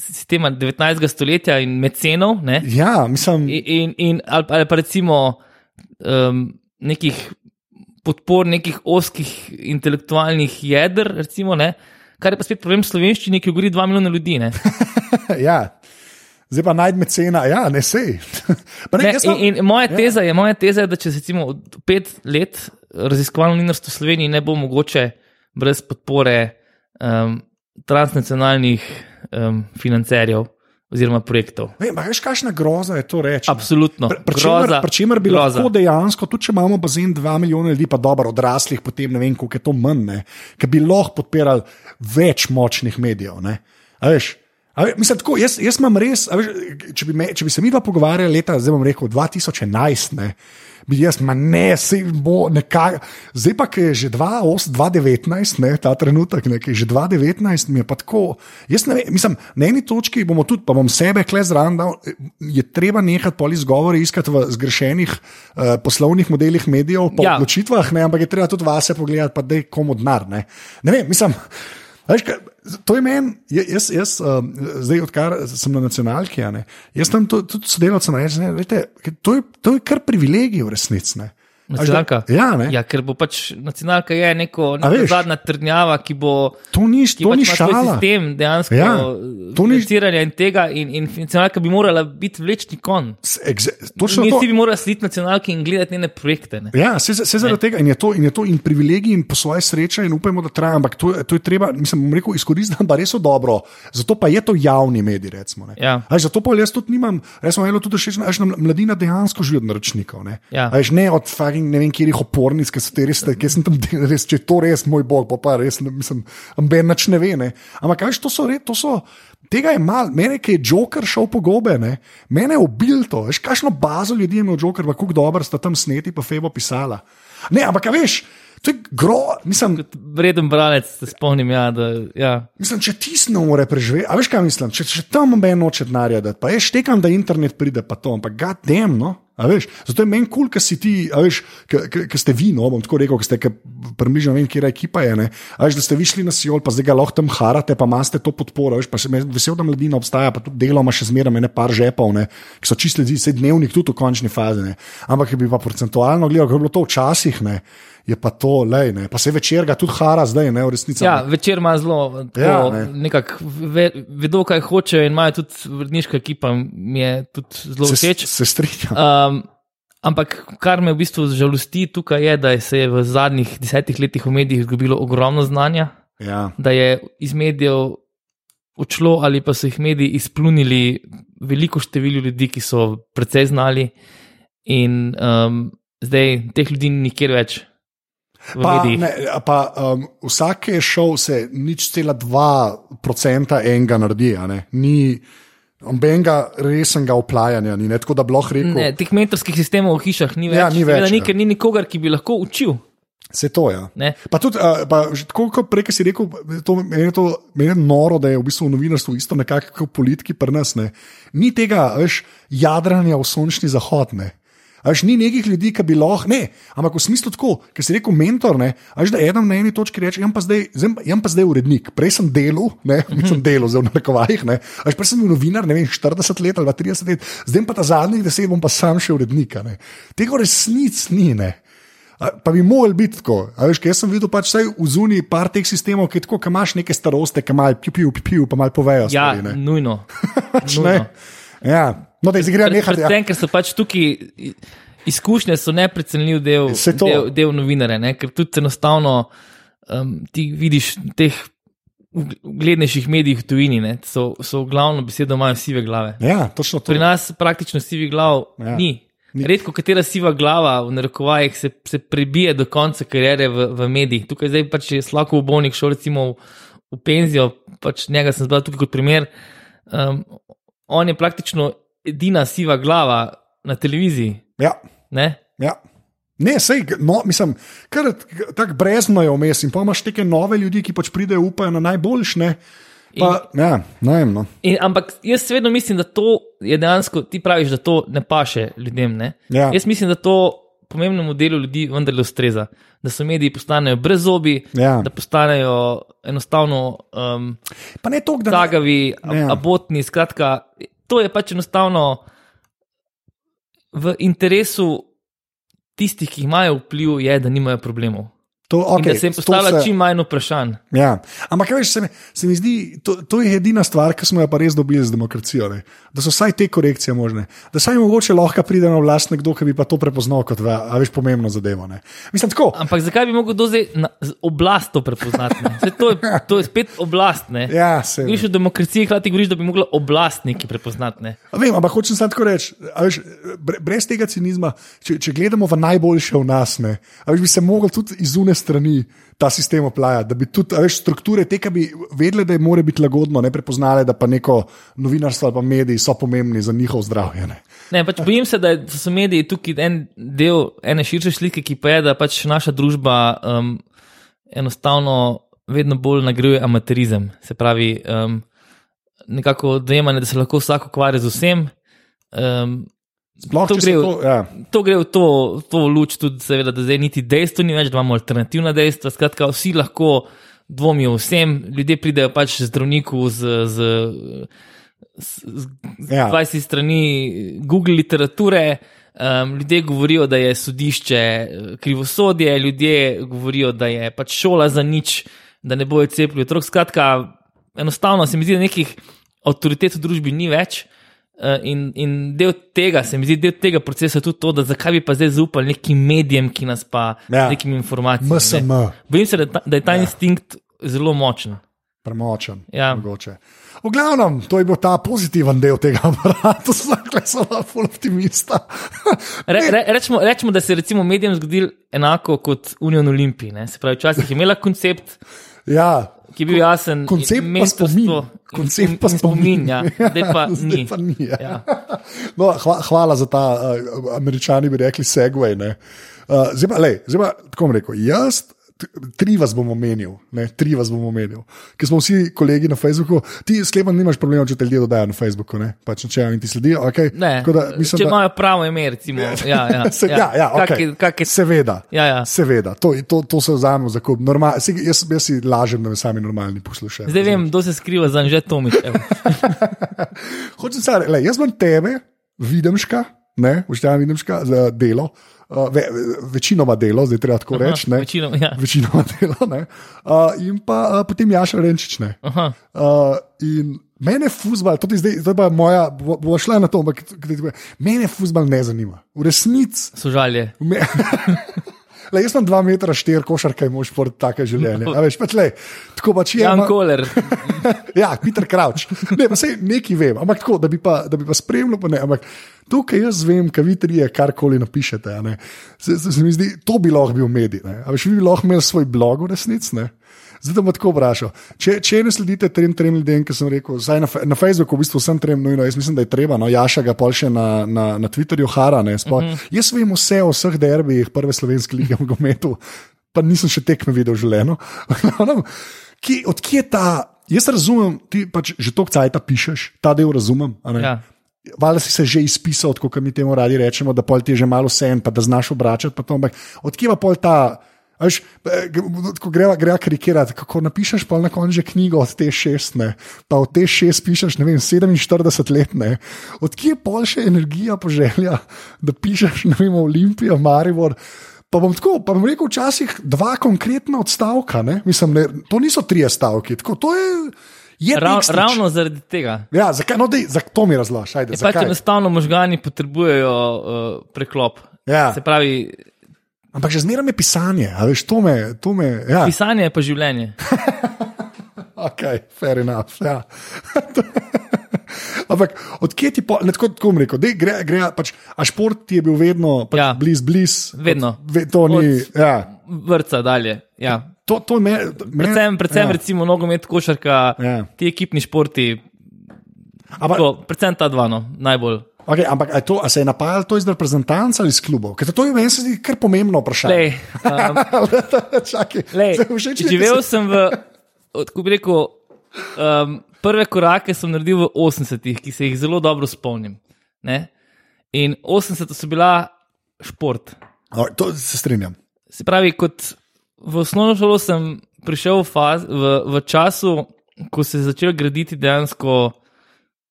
sistema 19. stoletja in mecenov, ne, Ja, mislim, In, in, in, ali, ali pa recimo um, nekih podpor, nekih oskih intelektualnih jeder, recimo, ne, kar je pa spet problem slovenščine, ki govori 2 milijona ljudi. Ja. Zdaj pa najdemo cena, ja, ne sej. Ne, Ne, in, in moja, ja. teza je, moja teza je, da če recimo pet let raziskovalno novinarstvo v Sloveniji ne bo mogoče brez podpore um, transnacionalnih um, financerjev oziroma projektov. Ne, ma veš, kakšna groza je to reči. Absolutno. Pri- pri bi groza. lahko dejansko, tudi če imamo bazen 2 milijona ljudi, pa dobro odraslih, potem ne vem, koliko je to manj, ki bi lahko podpirali več močnih medijev. ne. A veš, a veš, mislim, tako, jaz, jaz imam res, veš, če, bi me, če bi se mi dva pogovarjali leta, zdaj bom rekel 2011, ne, bi jaz, ma ne, se bo nekaj. Zdaj pa, ki je že 2008, 2019, ne, ta trenutek, ne, ki je že 2019, mi je pa tako. Jaz ne vem, mislim, na eni točki bomo tudi, pa bom sebe kle zraven dal, je treba nehati poli izgovore iskati v zgrešenih uh, poslovnih modelih medijev, Ja. ja. odločitvah, ne, ampak je treba tudi vase pogledati, pa da je komu denar. Ne. ne vem, mislim. Veš, kaj, to je meni, jaz, jaz um, zdaj, odkar sem na nacionalki, ne, jaz tam tudi sodelavcem rečem, to, je- to kar privilegij v resnici. Ne. A veš, da- Nacionalka. Ja, ne. ja, ker bo pač nacionalka je neko, A neko veš? zadnja trdnjava, ki bo. To ni, Ki to pač ni šala. sistem dejansko Ja, ja, financiranja in tega, in, in nacionalka bi morala biti vlečni kon. Točno Mi to. vsi bi morali slediti nacionalki in gledati njene projekte. Ne? Ja, se, se zaradi tega in je, to, in je to in privilegij in po svoje sreče in upajmo, da traja, ampak to, to je treba, mislim, rekel, izkoristiti pa res dobro. Zato pa je to javni medij, recimo. ne. Ja. A veš, zato pa jaz tudi nimam, recimo, eno tudi všeč, da mladina dejansko živi od naročnikov. Ne, Ja. A veš, ne od fucking ne vem, kjerih opornic, ki so te res, ki sem tam delal, res, če je to res moj bog, pa pa res, ne, mislim, amben nič ne ve. Ne. Ampak kaj, to so, re- to so. Tega je malo, mene je Joker šel po gobe, ne? mene je ubil to. Veš, kakšno bazo ljudi je imel Joker, pa kako dobro sta tam sneti, pa Febo pisala. Ne, ampak a veš, to je gro, mislim, Vreden bralec, se spomnim. Ja, da, ja. mislim če ti ne more preživeti. A veš, kaj mislim, če, če tam noben noče denarja dati, pa je štekam, da internet pride pa to, ampak ga dem, no. Veš, zato je meni kul, cool, ker si ti, ker ste vi, no, bom tako rekel, ker ste približno vem, kje ekipa je. Ne? A veš, da ste vi šli na Sijol, pa zdaj ga lahko tam harate, pa imate to podporo. Veš, pa se me vesel, da mladina obstaja, pa tudi deloma še zmeraj ne par žepov, ne? ki so čisto ljudi, sedaj dnevnik tudi v končni fazi. Ne? Ampak, če bi pa procentualno gledal, kako je bilo to včasih, ne? je pa to, lej, ne? pa se večer ga tudi hara zdaj, ne v resnici. Ja, večer ima zelo, tako, Ja, ne. nekako ve, vedo, kaj hočejo, in imajo tudi vrtniška ekipa, mi je tudi zelo se, všeč. se strinjam. Um, ampak kar me v bistvu žalosti tukaj je, da se je v zadnjih desetih letih v medijih izgubilo ogromno znanja, Ja. da je iz medijev odšlo ali pa so jih mediji izplunili veliko število ljudi, ki so precej znali, in um, zdaj teh ljudi ni nikjer več. Pa, medijih. ne, pa um, vsak, ki je šel, se nič cela dva procenta enega naredi, ni nobenega resnega oplajanja, ni ne? tako da lahko rekel. Ne, teh mentorskih sistemov v hišah ni več. Ja, ni več, Ni, ja. ker ni nikogar, ki bi lahko učil. Se to je. Ja. Ne? Pa tudi, uh, pa, tako kot prej, si rekel, to, meni, to, meni je noro, da je v bistvu v novinarstvu isto nekako kot politiki pri nas. Ne. Ni tega, veš, jadranja v sončni zahod. Ne. A Veš, ni nekih ljudi, ki bi lahko, ne, ampak v smislu tako, ker si rekel mentor, ne, a veš, da eden na eni točki reče, jaz pa zdaj, jaz pa zdaj urednik, prej sem delal, ne, nisem delal, zdaj v narekovajih, ne, a veš, prej sem bil novinar, ne vem, 40 let ali pa 30 let, zdaj pa ta zadnjih 10 bom pa sam še urednik, ne. Tega v resnici ni, ne. Pa bi mogel biti tako. Veš, jaz sem videl pač vsaj v zuni par teh sistemov, ki tako, ki imaš neke starosti, ki malo piu, piu, piu, pa malo povejo. Ja, stvari, ne. nujno. Ja. No, da izgreja nehati. Ja. Predvsem, ker so pač tukaj izkušnje, so neprecenljiv del, del, del novinarja, ne? ker tudi enostavno um, ti vidiš teh uglednejših medijih v tujini, ne, so, so glavno besedo imajo sive glave. Ja, točno to. Pri nas praktično sivih glav Ja. ni. Ni. Redko katera siva glava v narekovajih se, se prebije do konca karijere v, v medijih. Tukaj zdaj pač je slako v bolnik šel recimo v, v penzijo, pač njega sem zbral tukaj kot primer. Um, on je praktično edina siva glava na televiziji. Ja, Ne? ja. Ne, sej, no, mislim, kar tako brezno je vmes in pa imaš neke nove ljudi, ki pač pridejo, upajo na najboljšne. Pa, ja, ne vem. No. In, ampak jaz vedno mislim, da to je dejansko, ti praviš, da to ne paše ljudem. Ne? Ja. Jaz mislim, da to pomembnemu delu ljudi vendarle ustreza. Da so mediji postanejo brezobi, Ja. da postanejo enostavno um, Pa ne toliko, da ne- tagavi, Ja. ja. abotni. Skratka, to je pač enostavno v interesu tistih, ki imajo vpliv, je, da nimajo problemov. To, Okay, in da se jim postavlja se- čim manj vprašanj. Ja. Ampak, kaj veš, se mi, se mi zdi, to, to je edina stvar, ki smo jo pa res dobili z demokracijo. Ne? Da so vsaj te korekcije možne. Da saj mogoče lahko pride na oblast nekdo, ki bi pa to prepoznal kot ve- a veš, pomembno zadevo. Ne? Mislim, tako. Ampak zakaj bi do zdaj na, oblast to prepoznati? Saj To je, to je spet oblast. Ne? Ja, se Greš v demokraciji, hkrati govoriš, da bi mogla oblast nekaj prepoznati. Ne? A Vem, ampak hočem samo tako reči, veš, bre- brez tega cinizma, če, če gledamo v najboljše v nas, ne, veš, bi se mogli tudi iz une strani ta sistem oplajati, da bi tudi veš, strukture te, ki bi vedele, da je mora biti lagodno, ne prepoznale, da pa neko novinarstvo ali pa mediji so pomembni za njihov zdravje. Ne. Ne, pač bojim se, da so mediji tukaj en del ene širše slike, ki pa je, da pač naša družba um, enostavno vedno bolj nagrajuje amaterizem. Se pravi, um, nekako dojemanje, da se lahko vsak ukvarja z vsem. Um, Sploh, To gre to, ja. to gre v to, to luč, tudi, seveda, da zdaj niti dejstvo ni več, da imamo alternativna dejstva. Skratka, vsi lahko dvomijo vsem, ljudje pridejo pač zdravniku z, z, z, z Ja. 20 strani Google literature. Um, ljudje govorijo, da je sodišče eh, krivosodje, ljudje govorijo, da je pač šola za nič, da ne bojo cepili otrok. Skratka, enostavno se mi zdi, da nekih avtoritet v družbi ni več. Uh, in, in del tega, se mi zdi, del tega procesa je tudi to, da zakaj bi pa zdaj zaupali nekim medijem, ki nas pa Ja. ja. nekim informacijam. MSM. Ne. Bojim se, da, ta- da je ta ja. instinkt zelo močen. premočen. Ja. mogoče. V glavnem, to je bil ta pozitiven del tega aparata, zakaj so bila full optimista. Re, re, rečemo, rečemo, da se je medijem zgodil enako kot Union Olimpiji. ne. Se pravi, včasih je imela koncept, ja, ki je bil jasen. koncept pa spomin. Koncept pa in spomin. ja. Zdaj pa Zdaj ni. pa ni ja. Ja. No, hva, hvala za ta, uh, američani bi rekli, segway. ne. Uh, zdaj pa, lej, zdaj pa, tako rekel, jaz. Tri vas bom omenil, ne, tri vas bom omenil, ker smo vsi kolegi na Facebooku. Ti, sklepam, nimaš problema, če te ljudje dodajo na Facebooku, ne, pač če in ti sledijo. Okay. Ne, Tako da, mislim, če da, imajo pravo ime, recimo. Ja, ja, Se, ja, ja, Kak okay. je- kak je- Seveda. Ja, ja. Seveda, to, to, to se vzamemo za kup. Normal, saj, jaz, jaz si lažem, da me sami normalni poslušajo. Zdaj vem, kdo se skriva za Anže Tomič. Hočem se reči, jaz imam tebe, videmška, ne, uštevam videmška za delo, uh, ve, večinoma delo, zdaj treba tako reči. ne. večinoma, ja. Večinoma delo, ne. Uh, in pa uh, potem Jaša Renčič. Uh, in mene fuzbal, to je zdaj, zdaj pa moja, bo, bo šla na to, ampak mene fuzbal ne zanima. V resnici. Sožalje. Me... Le, jaz sem dva metra štir, košarka in mož šport, tako je življenje. A Veš, pač, lej, tako pač je. Jan ma- Koler. Ja, Peter Crouch. Ne, pa sej nekaj vem, ampak tako, da bi pa, da bi pa spremljal, pa ne. Ampak tukaj jaz vem, kaj vi trije karkoli napišete. Se, se, se mi zdi, to bi lahko bil medij. A veš, vi bi lahko imeli svoj blog v resnici. Zato bom tako vprašal. Če, če ne sledite trem, trem ljudem, ki sem rekel, zdaj na, na Facebooku, v bistvu sem trem nujno, jaz mislim, da je treba, no, Jaša ga pol še na, na, na Twitterju hara. Ne, sploh. uh -huh. Jaz vem vse o vseh derbijih prve slovenske lige v gometu, pa nisem še tekme videl v življenju. Kje- Odkje je ta? Jaz razumem, ti pač že toliko cajta pišeš, ta del razumem. Ja. Valjda si se že izpisal, kot mi temu radi rečemo, da pol ti je že malo sen, pa da znaš obračati. Ampak odkje pa pol ta. A Veš, eh, ko greva, greva karikirati, kako napišeš pa na koncu že knjigo od te šest, ne, pa od te šest pišeš, ne vem, 47 let, ne. Odkje je pol še energija, poželja, da pišeš, ne vem, Olimpijo, Maribor. Pa bom tako, pa bom rekel, včasih dva konkretna odstavka, ne? Mislim, ne, to niso tri stavki, tako, to je. je Rav, ravno zaradi tega. Ja, zakaj, no, dej, za to mi razložiš, pač enostavno možgani potrebujejo uh, preklop. Ja. Se pravi, Ampak že zmeraj je pisanje, veš, to me. To me ja. pisanje je pa življenje. ok, fair enough. Ja. Ampak odkje ti, po, ne, tako, tako rekel, dej, gre, gre, pač, a šport ti je bil vedno pač, Ja. bliz, bliz. Vedno. Od, ve, to ni. Od- Ja. Vrca dalje. Ja. To, to me, me, Predvsem, predvsem ja. recimo nogomet, košarka, Ja. ti ekipni športi, Ampak, tako, predvsem ta dva, no, najbolj. Okay, ampak a, to, a se je napajalo to iz reprezentanca ali iz klubov? Ker to je meni se zdi kar pomembno vprašanje. Lej, um, Čakaj, lej, všeč živel sem v, kako bi rekel, um, prve korake sem naredil v 80-ih, ki se jih zelo dobro spomnim. Ne? In 80 so bila šport. O, To se strinjam. Se pravi, kot v osnovno šolo sem prišel v, faz, v, v času, ko se je začel graditi dejansko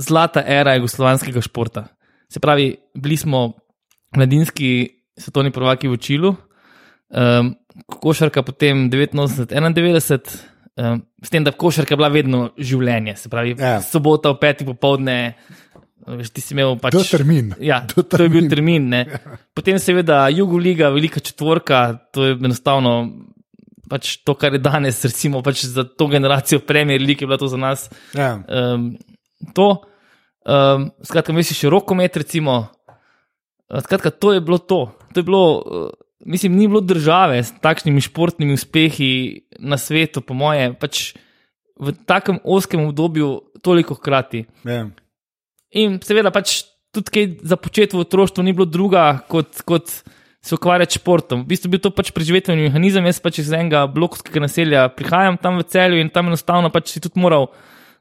zlata era jugoslovanskega športa. Se pravi, bili smo mladinski svetovni prvaki v Čilu, um, košarka potem 89-91, um, s tem, da košarka je bila vedno življenje. Se pravi, Ja. sobota v petih popovdne. Veš, ti si imel pač. Je termin. Ja, To je to je bil termin. termin. Ne. Potem, seveda, Jugoliga, velika četvorka, to je enostavno pač to, kar je danes, recimo, pač za to generacijo Premier League, je bilo to za nas. Ja. Um, to, um, skratka, misliš, rokomet, recimo. Uh, Skratka, to je bilo to. to je bilo, uh, mislim, ni bilo države s takšnimi športnimi uspehi na svetu, po moje, pač v takem oskem obdobju toliko hkrati. Ja. In seveda, pač tudi kaj za početi v otroštvu ni bilo druga, kot, kot se ukvarjati s športom. V bistvu je bil to pač preživetveni mehanizem. Jaz pač iz enega blokovskega naselja prihajam tam v celju in tam enostavno pač si tudi moral.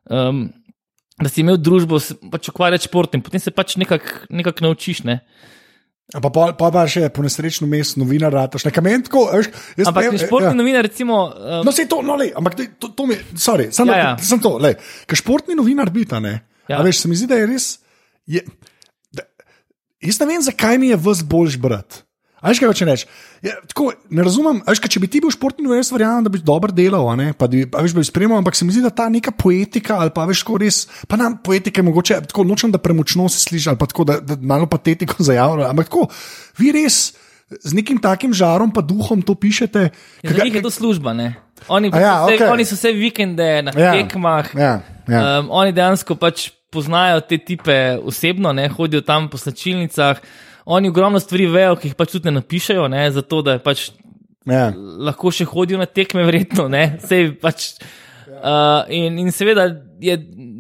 Um, Da si imel družbo, se pač ukvarjati s športom, potem se pač nekako nekak naučiš. Ne? A Pa, pa, pa, še po nesrečnem mestu novinar, rataš. Veš, jaz Ampak prej- športni ja. novinar, recimo, um, No, sej to, no, lej, ampak dej, to, to mi, sorry, samo Ja, ja. sem to, lej, ker športni novinar biti, ne. Ja. Ja. Veš, se mi zdi, da je res. Je, da, jaz ne vem, zakaj mi je vas boljš brat. A veš, kaj hoče reči? Ja, tako, ne razumem, a veš, kaj, če bi ti bil športni novinar, jaz verjamem, da bi dobro delal, ne, pa bi, a veš, bi spremljal, ampak se mi zdi, da ta neka poetika ali pa veš, tako res, pa nam poetika je mogoče, tako nočem, da premočno se sliši ali pa tako, da, da malo patetiko zajavlja, ampak tako, vi res z nekim takim žarom pa duhom to pišete. za Kaj- njih je to služba. Ne? Oni, ja, vse, okej. oni so vse vikende na Ja, tekmah. ja, ja. Um, oni dejansko pač poznajo te tipe osebno, ne? hodijo tam po slačilnicah. Oni ogromno stvari vejo, ki jih pač tudi ne napišejo, ne? zato da pač Ja. lahko še hodijo na tekme, verjetno. Ne? Sej pač, uh, in, in seveda je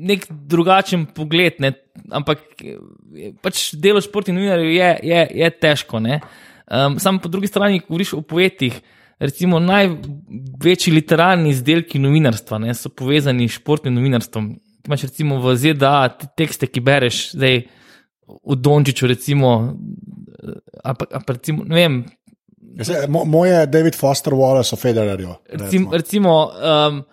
nek drugačen pogled, ne? ampak eh, pač delo športnih novinarjev je, je, je težko. Ne? Um, Sam po drugi strani govoriš o poetih. Recimo največji literarni izdelki novinarstva ne, so povezani s športnim novinarstvom. Imaš recimo v ZDA te tekste, ki bereš, zdaj v Dončiću, recimo, ali pa, ali pa recimo, ne vem, Jaz, mo, moj je David Foster Wallace o Federerju. recimo, recimo um,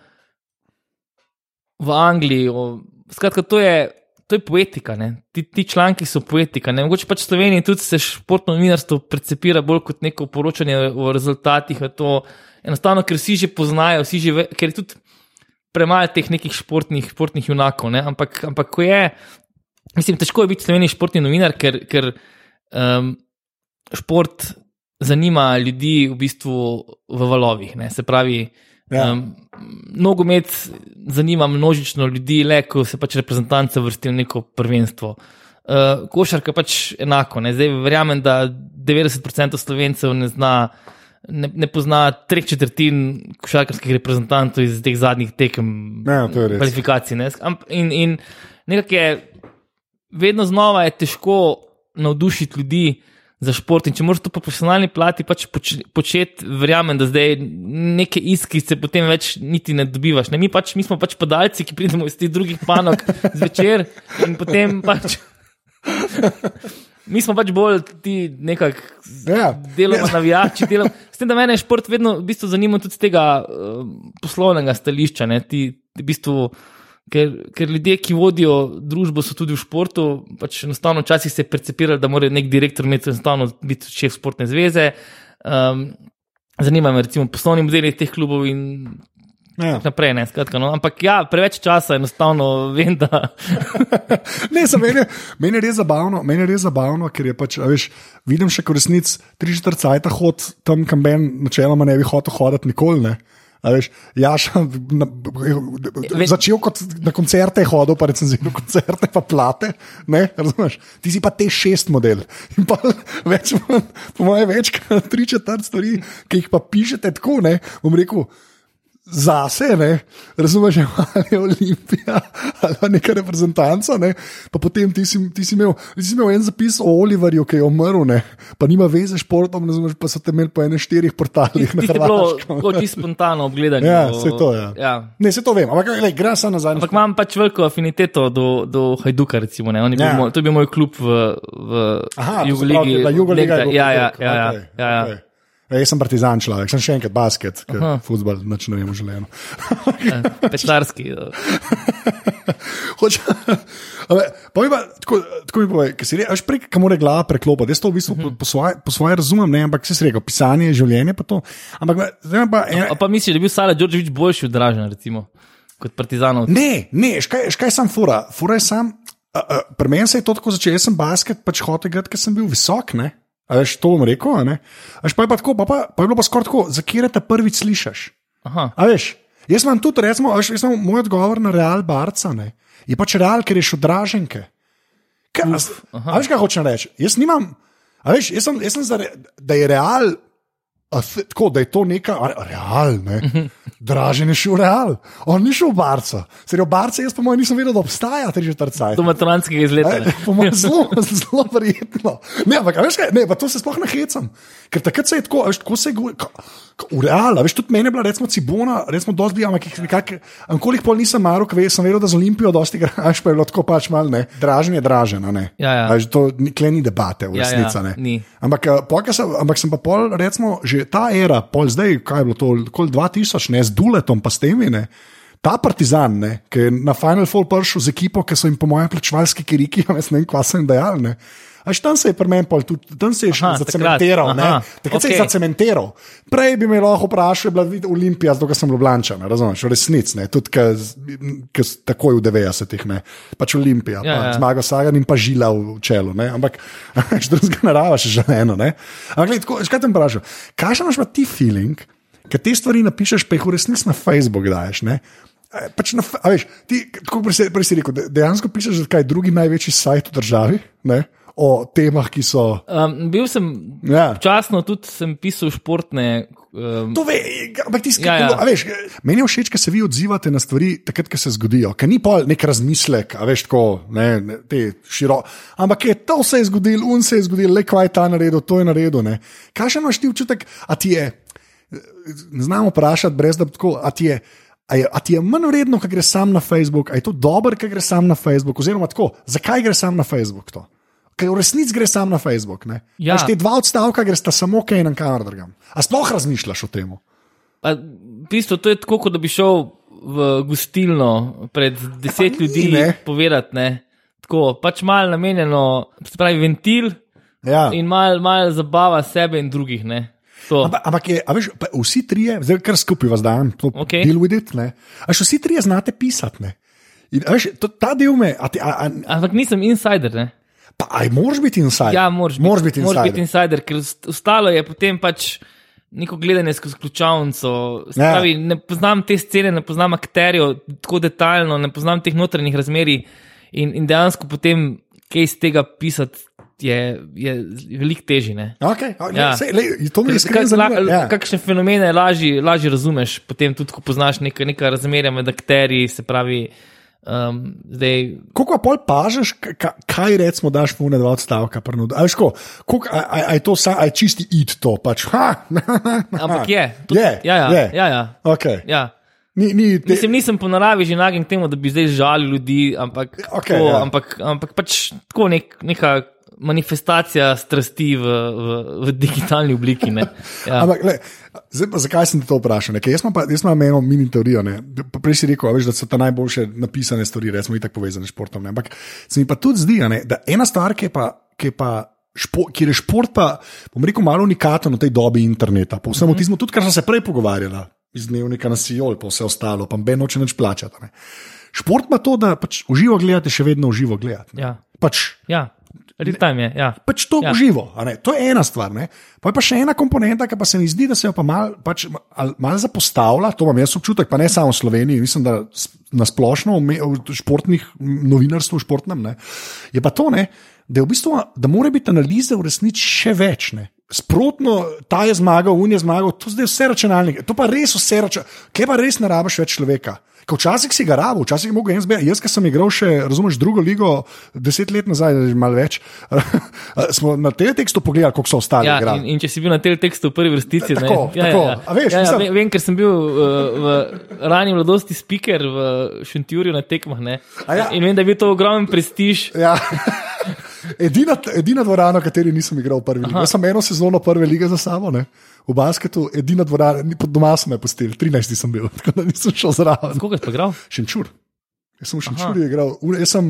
v Angliji. O, skratka, to je, to je poetika. ne. Ti, ti članki so poetika. Ne? Mogoče pač v Sloveniji tudi se športno novinarstvo percepira bolj kot neko poročanje o rezultatih. a To, enostavno, ker vsi že poznajo, vsi že ve, ker je tudi premalo teh nekih športnih, športnih junakov. Ne? Ampak, ampak ko je, mislim, težko je biti v Sloveniji športni novinar, ker, ker um, šport zanima ljudi v bistvu v valovih. Ne? Se pravi, Ja. um, nogomet zanima množično ljudi, le ko se pač reprezentance vrstijo v neko prvenstvo. Uh, košarka pač enako. Ne? Zdaj verjamem, da 90% slovencev ne zna. Ne, ne pozna treh četrtin košarkarskih reprezentantov iz teh zadnjih tekem, Ja, kvalifikacij. Ne? In, in nekako je, vedno znova je težko navdušiti ljudi za šport. In če moraš to po profesionalni plati pač poč, početi, verjamem, da zdaj neke iskrice potem več niti ne dobivaš. Ne? Mi, pač, mi smo pač padalci, ki pridemo iz teh drugih panog zvečer in potem pač. Mi smo pač bolj ti nekako Ja. delamo navijači. Delam. S tem, da mene šport vedno v bistvu zanima tudi z tega uh, poslovnega stališča. Ne, ti, v bistvu, ker, ker ljudje, ki vodijo družbo, so tudi v športu. Pač enostavno včasih se je percepiralo, da mora nek direktor imeti enostavno biti šef športne zveze. Um, zanima me recimo poslovni modeli teh klubov in Ja. naprej. Ne, skratka, no. Ampak ja, preveč časa enostavno vem, da. Ne, za meni, meni je res zabavno, meni je res zabavno, ker je pač, veš, vidim še, ko resnic tri četrt cajta hod tam, kam ben načeloma ne bi hotel hoditi nikoli. Ne. Veš, Jaša, na, začel kot na koncerte, hodil, pa recenziral koncerte, pa plate. Ne, razumeš? Ti si pa te šest model. In pa več, po mojem, več kot tri četrt stvari, ki jih pa pišete tako, ne, bom rekel zase, ne, razumeš, ali je Olimpija ali neka reprezentanca. Ne, pa potem ti si, ti, si imel, ti si imel en zapis o Oliverju, ki je umrl, ne, pa nima veze s športom, razumeš, pa so te imeli po enem štirih portalih. Ti si bilo kot ti spontano obgledanje. Ja, se to je. Ja. Ja. Ne, se to vem, ampak le, gre samo nazaj. Ampak imam pač veliko afiniteto do, do Hajduka, recimo. Ja. Bil moj, to je bil moj klub v, v pravi, da Jugoliga Ja, ja, ja. ja, okej, ja, ja. okej. Ja, jaz sem partizan človek, sem še enkrat basket, ker futbol noč ne vem v življenju. Pečlarski. Hoče- Povej pa, tako, tako mi povej, ker si rekel, prej, kam mora glava preklopiti. Jaz to v bistvu po, po, svoje, po svoje razumem, ne, ampak si rekel, pisanje, življenje pa to. Ampak zdaj pa. En, A pa misliš, da je bil Sala Đorđević boljši od Dražena, recimo, kot Partizanov? ne, ne, škaj, škaj sem fura. Fura je sam. Uh, uh, Pri meni se je to tako začelo, jaz sem basket pač hotel igrati, ker sem bil visok. Ne? A veš, to bom rekel. ne? A veš, pa je pa tako, pa, pa, pa je bilo pa skoraj tako, za kje te prvič slišiš. Aha. A veš, jaz imam tudi, recimo, a veš, jaz imam moj odgovor na real barca. Ne? Je pač real, ker je šel draženke. Kaj, a, a veš, kaj hočem reči? Jaz nimam, a veš, jaz sem, jaz sem za, re- da je real. Th- tako, da je to neka a- real, ne. Dražen je šel real, on ni šel v barca. Ser je v barca, jaz pa moj nisem vedel, da obstaja tri četrtcaj. Do maturanskega izleta. mojem, zelo, zelo verjetno. Ne, ampak, veš kaj, ne, pa to se sploh ne hecam. Ker takrat se je tako, veš, tako se je v realu, a veš, tudi meni je bila, recimo, cibona, recimo, dosti, ampak jih nekako, ankolik pol nisem marok, ve, sem vedel, da z Olimpijo dosti igraš, pa je bilo tako pač mal, ne, dražen je dražen, ne. Ja, ja. Veš, to nikle ni debate, v Ja, ja, resnici, ne. ni. Ampak, eh, sem, ampak sem pa pol, recimo, že ta era, pol zdaj, kaj je bilo to, okoli 2000, ne, z Duletom, pa s temi, ne. Ta partizan, ne, ki je na Final Four prišel z ekipo, ki so jim, po mojem, plačevalski kiriki, jaz ne vem, kva so jim dejali. ne. Až tam se je pri meni, pol tudi tam se je še Aha, zacementiral. takrat, aha, Takrat se je zacementiral. Prej bi me lahko vprašal, je bila vid- Olimpija, ker sem Ljubljančan, razumeš, v resnici, ne, tudi ki takoj v 90-ih, ne, pač Olimpija, Ja, ja, ja. zmaga Sagan in pa žila v čelu, ne, ampak še drugega narava še že eno, ne. Ampak, gled, tako, škaj te vprašam, kakšen imaš pa ti feeling, ker te stvari napišeš, pa jih v resnici na Facebook daješ, ne. Pač na, a veš, ti, tako prej si- prej si rekel, de- dejansko pišeš, da je drugi največji sajt v državi ne, o temah, ki so. Um, bil sem, Ja. včasno tudi sem pisal športne. Um, To ve, ampak ti Ja, ja. Ja. Meni je všeč, ker se vi odzivate na stvari, takrat, ko se zgodijo, ker ni pol nek razmislek, a veš, tako, ne, ne, te širo. Ampak je to se je zgodilo, un se je zgodil, le kvaj ta naredil, to je naredil. ne. Kakšen imaš ti občutek, a ti je, ne znamo vprašati, brez da bi tako, a ti je. A, je, a ti je manj vredno, ko greš sam na Facebook, a je to dobro, ko greš sam na Facebook, oziroma tako, zakaj greš sam na Facebook? To? Ker v resnici greš sam na Facebook. Ne? Ja. Veš, te dva odstavka greš ta samo kaj in kamor drugam. A sploh razmišljaš o tem? V bistvu, to je tako, kot da bi šel v gostilno pred deset ni, ljudi ne. povedati. Ne? Tako, pač malo namenjeno, se pravi, ventil Ja. in malo mal zabava sebe in drugih. Ne? To. Ampak, ampak je, veš, vsi trije, zdaj kar skupaj vas dajem, to Okej. deal with it. Ne? A še vsi trije znate pisati. Ne? In, veš, to, ta del me, a ti, a, a, Ampak nisem insider. Ne? pa, aj moraš biti inside. Ja, moraš biti moraš inside. biti insider, ker ost- ostalo je potem pač. Neko gledanje skozi ključavnico. Se Ja. Ne poznam te scene, ne poznam akterjev tako detaljno, ne poznam teh notranjih razmerij in, in dejansko potem kaj iz tega pisati je, je veliko težje. Okay, a, Ja. sej, lej, to me Ker iskreno kak- Ja. Kakšne fenomene lažje, lažje razumeš, potem tudi, ko poznaš neka, neka razmerja med akterji, se pravi, um, zdaj. Koliko pa pol ka- kaj recimo daš v ne dva odstavka? prnud? A, veš, ko, koliko, a, a, a je to sa, je čisti id to? Pač, ha, Ampak je. Tudi, Je, ja, ja, je. ja, ja, okay. ja. Ni, ni, te, Mislim, nisem po naravi že nagen k temu, da bi zdaj žalil ljudi, ampak, Okej, tako, ja. ampak, ampak pač tako nek, neka manifestacija strasti v, v, v digitalni obliki. ne. Ja. Ampak, le, zdaj, pa zakaj sem te to vprašal? ne? Ker Jaz imam, pa, jaz imam eno mini teorijo. ne. Prej si rekel, veš, da so ta najboljše napisane stvari, recimo, tako povezane s športom. Ne? Ampak se mi pa tudi zdi, a ne, da ena stvar, ki je pa. Ki je pa Špo, kjer je šport, pa bom rekel, malo unikaten v tej dobi interneta, pa vsem mm -hmm. tistemu, tudi kar smo se prej pogovarjali, iz dnevnika na Sijol, pa vse ostalo, pa Ben noče več plačati. ne. Šport ima to, da pač uživo gledate, še vedno uživo gledate. Ja. Pač, Ja. Real-time je. Ja. pač to Ja. živo. a ne. To je ena stvar. Ne. Pa je pa še ena komponenta, ki pa se mi zdi, da se jo pa malo pač, ali malo zapostavlja. To imam jaz občutek, pa ne samo v Sloveniji, mislim, da na splošno v me- v športnih novinarstvu, športnem. Ne. Je pa to, ne, da, v bistvu, da mora biti analize v resnici še več. Ne. Sprotno, ta je zmagal, un je zmagal, to zdaj vse računalnike. To pa res vse računalnike, kaj pa res ne rabiš več človeka. Včasih si ga rabo, včasih je mogel zbirati. Jaz, ki sem igral še, razumeš, drugo ligo, deset let nazaj, malo več, smo na tem tekstu pogledali, koliko so ostali. Ja, igrali. in, in če si bil na tem tekstu v prvi vrstici, ne, Tako, ja, tako. ja, ja. A veš, ja, ja, mislim- vem, vem, ker sem bil uh, v rani mladosti speaker v Šentjurju na tekmah. Ne, A ja. In vem, da je bil to ogromen prestiž. Ja. Edina, edina dvorana, v kateri nisem igral prvi ligi. Jaz sem eno sezono prve lige za sabo, ne? v basketu, edina dvorana, ni- pod doma sem jo pustil, 13 sem bil, tako da nisem šel zraven. Koga si pa igral? Šenčur. Jaz sem v Šenčurju igral, jaz sem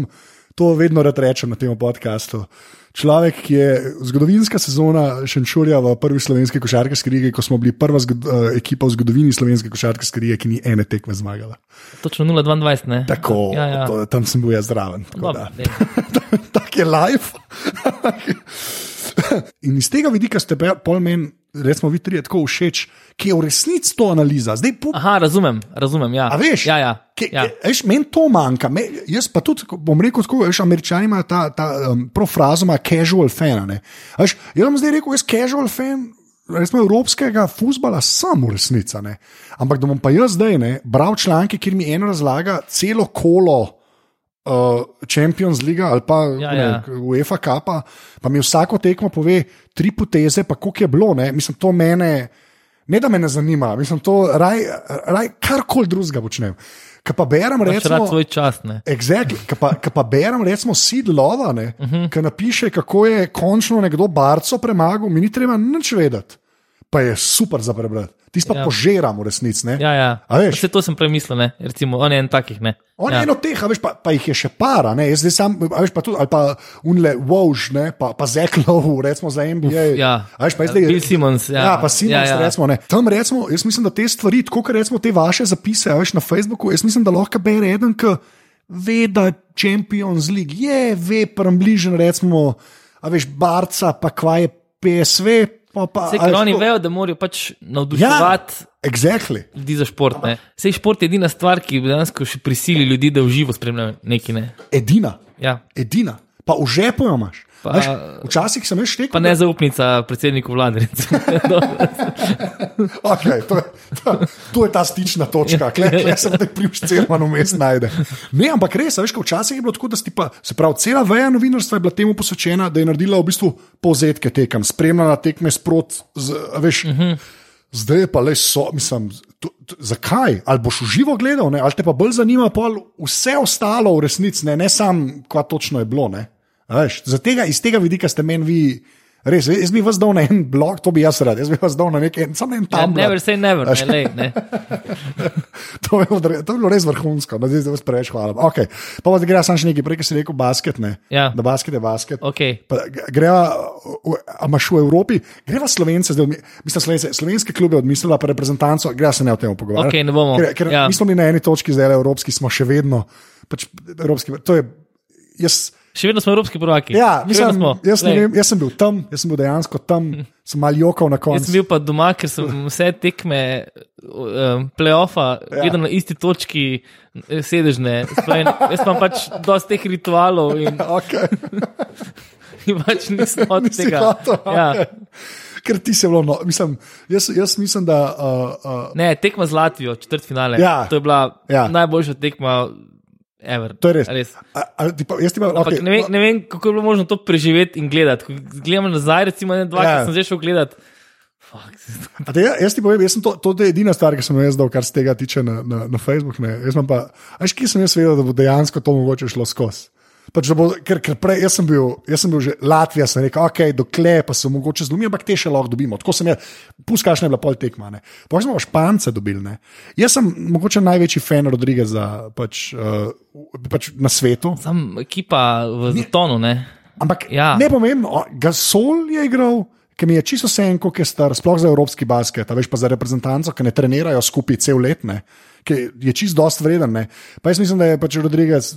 to vedno rad rečem na tem podkastu. Človek, ki je zgodovinska sezona Šenčurja v prvi slovenski košarkarski lige, ko smo bili prva uh, ekipa v zgodovini slovenske košarkarske lige, ki ni ene tekme zmagala. Točno 0-22. Ne? Tako, ja, ja. to, tam sem bil jaz zraven. tako Dobro, da. dej. tak je life. In iz tega vidika ste pol meni, recimo, vi trije tako všeč, ki je v resnici to analiza. Zdaj, po, Aha, razumem, razumem. Ja. a veš, Ja, ja. Ke, ja. veš, meni to manjka. Me, jaz pa tudi, bom rekel, tako, veš, američani imajo ta, ta um, prav frazo, ima casual fan. Veš, jaz bom zdaj rekel, jaz casual fan. Resmo evropskega futbola sem v resnici, ampak da bom pa jaz zdaj ne, bral članke, kjer mi eno razlaga celo kolo uh, Champions League ali pa Ja, ne, ja. UEFA Cup, pa mi vsako tekmo pove tri poteze, pa koliko je bilo. Ne? Mislim, to mene, ne da me ne zanima, mislim, to raj, raj karkoli drugega počnem. Kaj pa berem, Pač recimo. svoj čas. Ne. Exactly. Kaj pa, kaj pa berem, recimo, Sid Lova, uh Mhm. -huh. ki napiše, kako je končno nekdo barco premagal, mi ni treba nič vedeti. Pa je super za prebrati. Ti pa Ja. ja. resnici. ne. Ja, ja. Vse to sem premislil, ne. recimo, on je en takih. Ne. On ja. je eno teh, veš, pa, pa jih je še para, ne, jaz zdaj sam, veš, pa tudi, ali pa unle Woj, ne, pa, pa Zeklov, recimo za NBA. ja. A veš, pa je zdaj. Bill Simmons, ja. Ja, pa Simons, Ja, ja, ja. ja. recimo, ne. Tam recimo, jaz mislim, da te stvari, tako kot recimo te vaše zapise, veš, na Facebooku, jaz mislim, da lahko bere eden, ki ve, da je Champions League, je, ve, prembližen, recimo, a veš, Barca, pa kva je PSV, pa pa. Vse, ker oni tako- vejo, da morajo pač navduševati. Ja, exactly. Ljudi za šport. Ne. Sej šport je edina stvar, ki dejansko še prisili ljudi, da v živo spremljajo nekaj. Ne. Edina, Ja. edina. Pa v žepu jo imaš. Pa- Veš, včasih sem jaz štekel. Pa ne zaupnica predsedniku vlade. Okay, to, je, to, to je ta stična točka, kle, kle se te pljuč celman vmes najde. Ne, ampak res, a veš, ko včasih je bilo tako, da si pa, se pravi, cela veja novinarstva je bila temu posvečena, da je naredila v bistvu povzetke tekem, spremljala tekme sprot, z, a veš. Uh -huh. Zdaj je pa le so, mislim, to, to, zakaj? Ali boš v živo gledal, ne? ali te pa bolj zanima vse ostalo v resnici, ne, ne samo, kva točno je bilo. ne? Veš, tega, iz tega vidika ste meni vi. Res, jaz bi vas dal na en blog, to bi jaz rad, jaz bi vas dal na nekaj, samo na en Ja, tam. never say never. Ne, lej, ne. To, je bilo to je bilo res vrhunsko, no, zdaj vas preveč hvala. Okay. Pa pa gre samo še nekaj, prej si rekel basket, ne? Ja. Da basket je basket. Okay. Pa Greva, a imaš v Evropi, greva Slovence, zdaj, mislim, Slovence, slovenske klube odmislila, pa reprezentanco, greva se ne o tem pogovarjati. Okej, ne bomo. Ker, ker Ja. ja. mi na eni točki, zdaj evropski, smo še vedno, pač evropski, to je, jaz. Še vedno smo evropski prvaki. Ja, vedno mislim, smo. jaz, vem, jaz sem bil tam, jaz sem bil dejansko tam, sem mal jokal na Jaz koncu. sem bil pa doma, ker sem vse tekme um, playoffa Ja. videl na isti točki eh, sedežne. En- Jaz imam pač dosti teh ritualov in, Okay. in pač nisem od Nisi tega. hotel, Ja. okej. Ker ti se bilo, no, mislim, jaz, jaz mislim, da. Uh, uh, Ne, tekma z Latvijo, četrt finale. Ja. To je bila Ja. najboljša tekma. Ever. to je res. res. A, a, ti pa, ti pa, okay, ne, vem, ne vem, kako je bilo možno to preživeti in gledati. Gledam nazaj, recimo, ne dva, Ja. ja. sem zdaj šel gledati. Te, jaz ti povem, jaz to, to je edina stvar, ki sem jo jaz dal, kar se tega tiče na, na, na Facebooku. Jaz pa, veš, kje sem jaz vedel, da bo dejansko to mogoče šlo skozi. Pač, bo, ker, ker prej, jaz sem, bil, jaz sem bil že Latvija, sem rekel, ok, dokle pa se mogoče zlomi, ampak te še lahko dobimo. Tako sem jaz, puskaš ne bila pol tekma. Pa smo pa Špance dobili. Ne. Jaz sem mogoče največji fan Rodrigeza pač, uh, pač na svetu. Sam ekipa v zatonu, ne. Ampak Ja. ne pomembno, Gasol je igral, ki mi je čisto vse en, koliko je star, sploh za evropski basket, veš pa za reprezentanco, ki ne trenirajo skupaj cel let, ne, ki je čist dost vreden. Ne. Pa jaz mislim, da je pač Rodriguez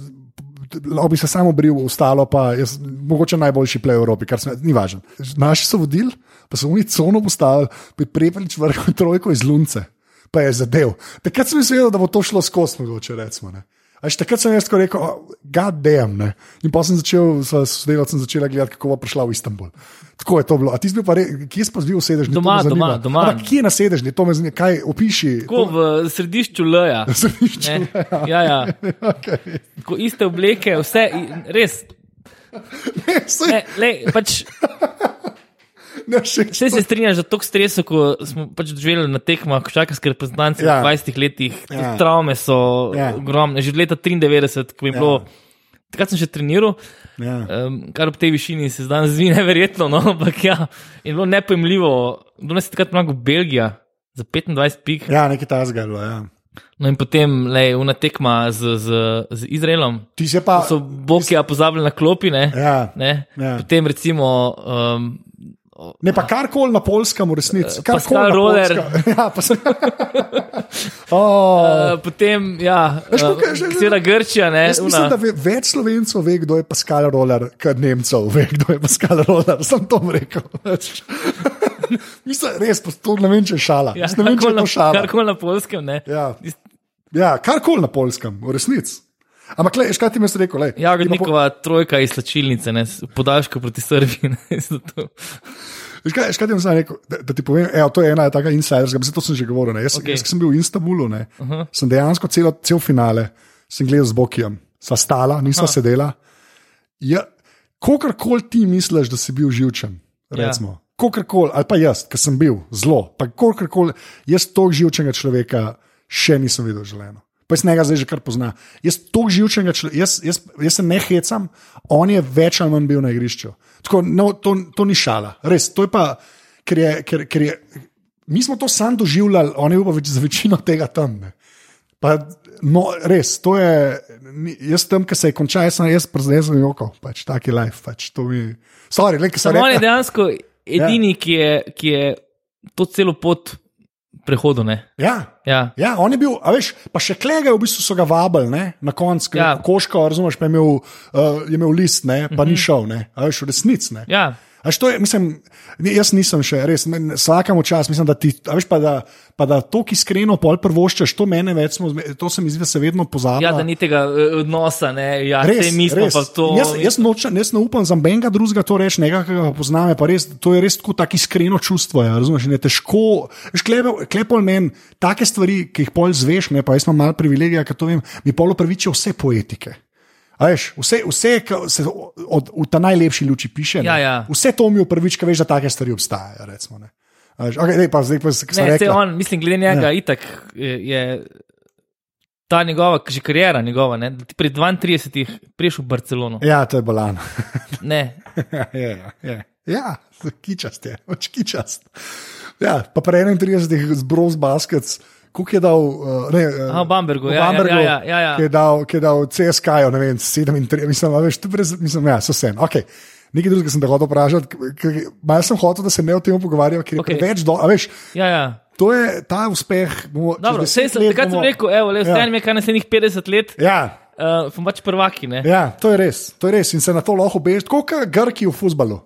bi se samo bril, ostalo pa je mogoče najboljši play v Evropi, kar se ni važno. Naši so vodili, pa so oni cono postavili, bi prepelič vrhu trojko iz lunce, pa je zadev. Takrat sem mislil, da bo to šlo skozi, mogoče recimo. Ne. Až takrat sem jaz rekel, god damn. Ne. In pa sem začel, s sodelavcem začela gledati, kako bo prišla v Istanbul. Tako je to bilo. A ti si bil pa, re, kje si pa zbil sedežni? Doma, To doma, doma. Ampak kje na sedežni, to me zanima, kaj opiši. Tako v središču L-ja. To- središču Ne? Ja, ja. Okay. Tako iste obleke, vse, res. Ne, saj, Ne, lej, pač, ne, všeč vse se strinjam, da tok stresu, ko smo pač doživeli na tekmah, košarkarske reprezentance Ja. v 20 letih, Ja. ja. travme so Ja. ja. ogromne. Že od leta 93, ko je bilo, takrat sem še treniral. Ja. Um, kar ob tej višini se zdaj zdi neverjetno, no, ampak ja, je bilo nepojmljivo. Kdo nas je takrat mnogo Belgija za 25 pik. ja, nekaj tasga. je bilo, Ja. No in potem le una tekma z, z, z Izraelom. Ti si pa. So Bokija pozabili na klopi, ne? Ja. ne? Ja. Potem recimo. Um, Ne, pa karkoli na polskem, v resnici. Na Roller. Poljskem. Ja, pa se. oh. Uh, potem, ja, je že- seveda Grčija, ne, Jaz mislim, una, da ve, več slovencev ve, kdo je Pascal Roller, kot Nemcev ve, kdo je Pascal Roller. Sem to rekel. Mislim, res, to ne vem, če je šala. ja, ne vem, če je to na, šala. karkoli na polskem, ne. Ja, ja karkoli na polskem, v resnici. Ampak, le, škaj ti mi si rekel? Ja, ti na po- trojka iz slačilnice, ne, s- podaljško proti Srbiji. Veš kaj, kaj ti zdaj rekel, da, da ti povem, evo, to je ena taka insiderska, mislim, to sem že govoril. ne. Jaz, okay. Jaz ko sem bil v Istanbulu, ne, uh -huh. sem dejansko celo, cel finale, sem gledal z Bokijem, sva stala, nisva Aha. sedela. Ja, Kogarkoli ti misliš, da si bil živčen, Ja. recimo. Kogarkoli, ali pa jaz, ki sem bil zelo, pa kogarkoli, jaz toliko živčnega človeka še nisem videl želeno. Pa jaz njega zdaj že kar pozna. Jaz to živčnega človeka, jaz, jaz, jaz se ne hecam, on je več ali manj bil na igrišču. Tako, no, to, to ni šala, res. To je pa, ker je, ker, ker je, mi smo to sam doživljali, on je pa več, za večino tega tam. Ne. Pa, no, res, to je, jaz tam, ki se je končal, jaz sem jaz preznezen joko, pač tak je life. Pač, to mi, sorry, le, Samo on je dejansko edini, ki je, ki je to celo pot prehodil. Ne? Ja, Ja. Ja, on je bil, a veš, pa še klega, v bistvu so ga vabili ne, na koncu, Ja. koško, razumeš, pa je imel, uh, je imel list, ne, pa ni šel, ne, a veš, v resnici. ne. Ja. To je, mislim, jaz nisem še, res, men- vsakemu čas, mislim, da ti, veš, pa da, pa da to, ki iskreno pol prvoščaš, to mene več, smo, to se mi zdi, da se vedno pozablja. ja, da ni tega eh, odnosa, ne, ja, Res, sej mi smo res. pa to. Jaz, jaz, nočem, jaz ne upam za benga drugega to reči, nekaj, ki ga poznam. pa Res, to je res tako, tako iskreno čustvo. Ja, razumeš, in je težko. veš, Klepo, klepo meni, take stvari, ki jih pol zveš, ne, pa jaz imam malo privilegija, ker to vem, mi pol upravičijo vse poetike. Veš, vse, vse se od, v ta najlepši luči piše. ne. Ja, ja. Vse to mi upraviči, ker veš, da take stvari obstajajo. Recimo, ne. A veš, okay, dej, pa, zdaj pa se Ne, on, mislim, glede njega, ja. itak je, ta njegova, že karijera njegova, ne, da ti pri 32 priješ v Barcelono. Ja, to je bolan. Ne, Ja, je, je. ja kičast je, pač kičast. Ja, pa pri 31 z Bros Baskets, koliko je dal, uh, ne, uh, Aha, Bambergu, ja, ja, Bambergu, ja, ja, ja, ja. ki je dal, ki je dal CSK-jo, ne vem, 37, mislim, a veš, to brez, mislim, ja, so sen. Okay. Nekaj drugega sem te hotel vprašati, malo sem hotel, da se ne o tem pogovarjamo, ker je okay. več do, a veš, ja, ja. to je ta uspeh. Bomo, Dobro, 10 sej sem, takrat bomo- rekel, evo, le, Ja. ostane mi kar naslednjih 50 let, Ja, uh, pač prvaki, ne. ja, to je res, to je res in se na to lahko bežiš, kot Grki v futbalu.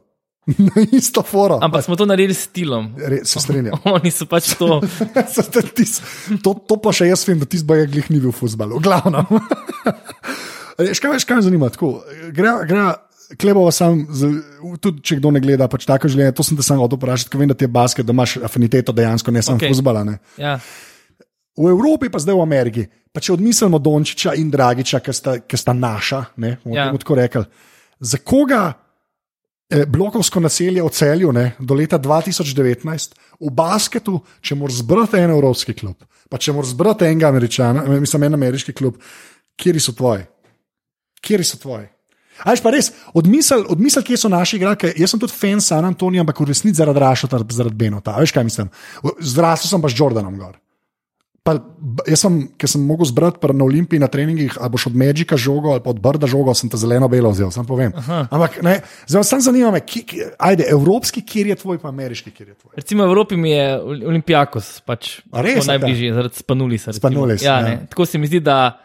Na isto foro. Ampak smo to naredili s stilom. Re, se strinjam. Oni so pač to. Tis, to, to pa še jaz vem, da ti zbaj glih ni bil v futbalu, glavno. Veš, kaj, veš, kaj me zanima? Tako, Gre, gre, klebova sam, tudi če kdo ne gleda, pač tako življenje. To sem te samo hotel vprašati, ker vem, da ti je basket, da imaš afiniteto dejansko, ne samo okay. futbala. Ne. Ja. V Evropi, pa zdaj v Ameriki, pa če odmislimo Dončiča in Dragiča, ki sta, ki sta naša, ne bomo ja. tako rekli. Za koga eh, blokovsko naselje v celju ne, do leta 2019 v basketu, če moraš zbrati en evropski klub, pa če moraš zbrati enega američana, eh, mislim, en ameriški klub, kje so tvoji? Kje so tvoji? Ajš pa res, odmisel, odmisel, kje so naši igralke. Jaz sem tudi fan San Antonija, ampak v resnici zaradi Rašota, zaradi Benota. Veš kaj mislim? Zrasel sem pa s Jordanom gor. Pa, jaz sem, ki sem mogel zbrati na Olimpiji na treningih, ali boš od Medžika žogo ali od Brda žogo, sem te zeleno-belo vzel, sem povem. Ampak ne, zdaj sem zanima me, ki, ki, ajde, evropski, kjer je tvoj, pa ameriški, kjer je tvoj. Recimo v Evropi mi je Ol- Olimpijakos pač res, najbližji, zaradi Spanulisa. Spanulis, Ja, ja. ne. Tako se mi zdi, da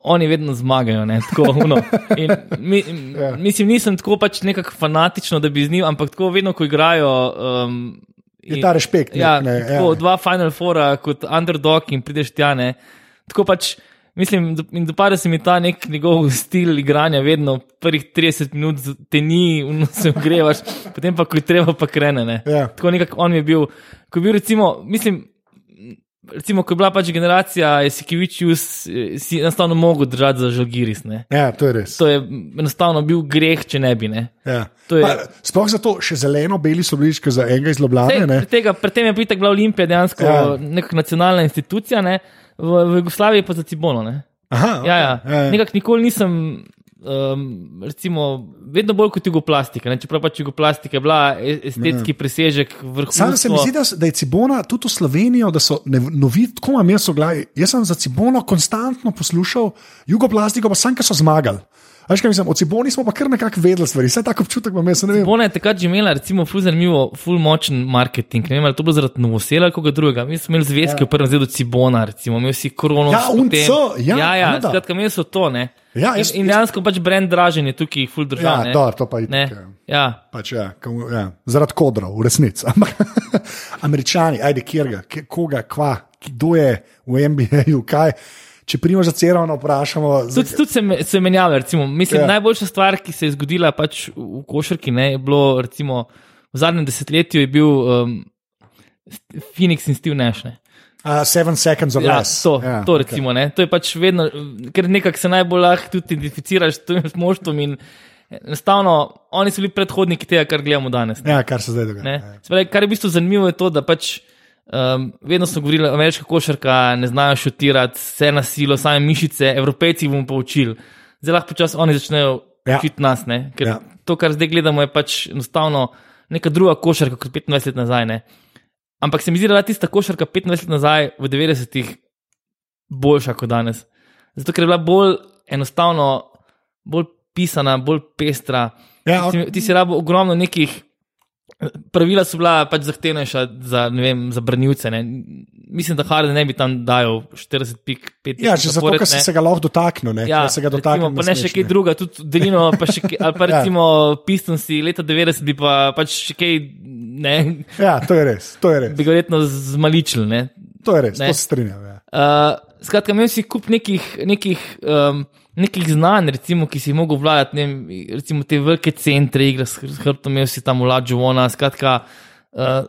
oni vedno zmagajo. Ne, tako, mi, Ja. Mislim, nisem tako pač nekako fanatično, da bi z njim, ampak tako vedno, ko igrajo. Um, Je ta respekt, nek, Ja, ne, tako, ja. dva Final Fora kot underdog in prideš tja. Ne. Tako pač. Mislim, in dopade se mi ta nek njegov stil igranja, vedno prvih 30 minut te ni, uno se ogrevaš, potem pa, ko je treba, pa krene. Ne. Ja. Tako nekako on je bil, ko je bil recimo, mislim, recimo, ko je bila pač generacija Sikivičius, si enostavno mogel držati za žalgiris. Ne. ja, to je res. To je enostavno bil greh, če ne bi. Ne. Ja. To je- Pa, sploh zato še zeleno-beli so bili, za enega iz Ljubljana. Sej, pri tega, pri tem je bil bila Olimpija dejansko Ja. neka nacionalna institucija, ne. v, v Jugoslaviji pa za Cibono. Ne. Aha, Ja, ja. ja, ja. Nekako nikoli nisem. Um, recimo, vedno bolj kot jugoplastika. Ne? Čeprav pač jugoplastika je bila estetski presežek vrhunska. Sam se mi zdi, da, da je Cibona tudi v Slovenijo, da so ne- novi, tako imam jaz v glavi. Jaz sem za Cibono konstantno poslušal, jugoplastiko pa sem, ker so zmagali. Veš, kaj mislim, o Ciboni smo pa kar nekako vedeli stvari, vse tako občutek imam jaz, ne vem. Bona je takrat že imela, recimo, ful zanimivo, ful močen marketing. Ne vem, ali to bilo zaradi novosela ali koga drugega. Mi smo imeli zvezke ja. v prvem zredu Cibona, recimo, imeli si korono. Ja, UNC, ja, ja, ja skratka, imeli so to, ne. Ja, jaz- in, dejansko pač brand dražen je tukaj ful držav. Ja, dobro, to pa je tako. ja. Pač, ja, ko- ja, zaradi kodrov, v resnici. Američani, ajde, kjer ga, koga, kva, kdo je v NBA-ju, kaj. Če primo za cerovno vprašamo, Tudi, tudi se, se menjave. Recimo, mislim, Ja. Najboljša stvar, ki se je zgodila pač v košarki, ne, je bilo recimo, v zadnjem desetletju, je bil um, Phoenix in Steve Nash. Ne. uh, Seven Seconds of Ja, Less. to, Ja, to recimo, okay. to je pač vedno, ker nekako se najbolj lahko tudi identificiraš s tem moštvom. in Enostavno, oni so bili predhodniki tega, kar gledamo danes. ne. Ja, kar se zdaj dogaja. Ne? Ja. Se Pravi, kar je v bistvu zanimivo, je to, da pač um, vedno so govorili, ameriška košarka ne znajo šutirati, vse na silo, same mišice, evropejci bomo poučili. Zdaj lahko počasi oni začnejo Ja. ja. učiti nas. Ne? Ker Ja. ja. to, kar zdaj gledamo, je pač enostavno neka druga košarka kot 25 let nazaj. Ne? Ampak se mi zdi, da je tista košarka 25 let nazaj v 90-ih boljša kot danes. Zato, ker je bila bolj enostavno, bolj pisana, bolj pestra. Ja, Ti, ti si rabo ogromno nekih. Pravila so bila pač zahtevnejša za, ne vem, za branilce. Ne. Mislim, da Harden ne bi tam dajal 40 pik, 5 Ja, če zato, ker si se ga lahko dotaknil, ne, Ja, se ga dotaknil. pa ne še kaj druga, tudi delino, pa še, kaj- ali pa Ja. recimo Pistonsi leta 90 bi pa pač še kaj, ne, Ja, to je res, to je res. bi ga verjetno zmaličili. Ne. To je res, Ne. to se strinjam. Ja. Uh, skratka, imel si kup nekih, nekih, um, nekih znanj, recimo, ki si jih mogel vladati, ne vem, recimo te velike centre, igre s hr- s hrbtom, imel si tam vlađo vona, skratka. Uh,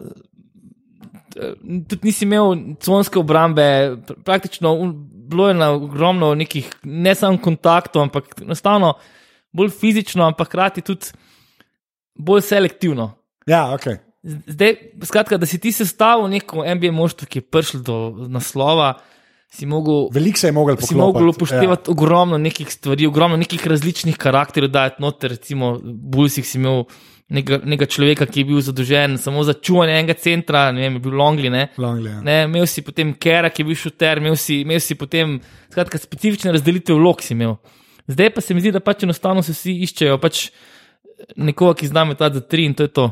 Tudi nisi imel conske obrambe, pr- praktično bilo je na ogromno nekih, ne samo kontaktov, ampak enostavno bolj fizično, ampak hkrati tudi bolj selektivno. ja, ok. Zdaj, skratka, da si ti sestavil neko MBA moštvo, ki je prišlo do naslova, si mogel Veliko se je mogel si poklopiti. mogel upoštevati ja. ogromno nekih stvari, ogromno nekih različnih karakterjev, da je noter, recimo, Bulsih si imel nekega, nekega človeka, ki je bil zadolžen samo za čuvanje enega centra, ne vem, je bil Longli, ne. Longley, ja. Ne, imel si potem Kera, ki je bil šuter, imel si, imel si potem skratka, specifične razdelitve vlog. si. Zdaj pa se mi zdi, da pač enostavno se vsi iščejo pač nekoga, ki zna metati za tri in to je to.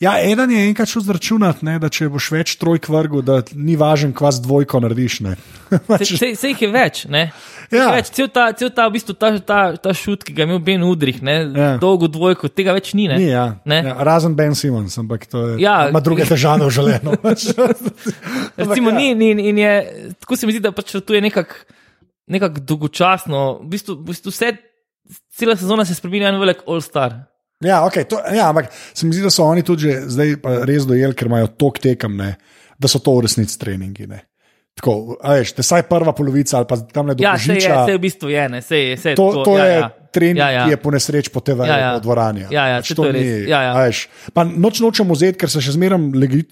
Ja, eden je enkrat šel zračunati, ne, da če boš več trojk vrgel, da ni važen, kva z dvojko narediš. Se, se, se jih je več, ne? Ja. Več, cel ta, cel ta, v bistvu, ta, ta, ta šut, ki ga je imel Ben Udrih, ne, Ja. dolgo dvojko, tega več ni. Ne? Ni, ja. Ne? Ja, razen Ben Simons, ampak to je, Ja. ima druge težave v življenju. Recimo, ja. ni, ni, in je, tako se mi zdi, da pač tu je nekako nekak dolgočasno. V bistvu, v bistvu vse, cela sezona se spremenja en velik all-star. Ja, okay, to, ja, ampak se mi zdi, da so oni tudi že zdaj res dojeli, ker imajo tok tekem, ne, da so to v resnici treningi. Ne. Tako, a veš, te saj prva polovica ali pa tam ne Ja, se je, se je v bistvu je, ne, se je. Se je To, tako, to ja, je ja. trening, ja, ja. ki je po nesreč po TV-ju, Ja, ja. v dvorani. Ja, ja, Pač saj to je res. Ja, ja. veš. Pa noč nočem vzeti, ker se še zmeraj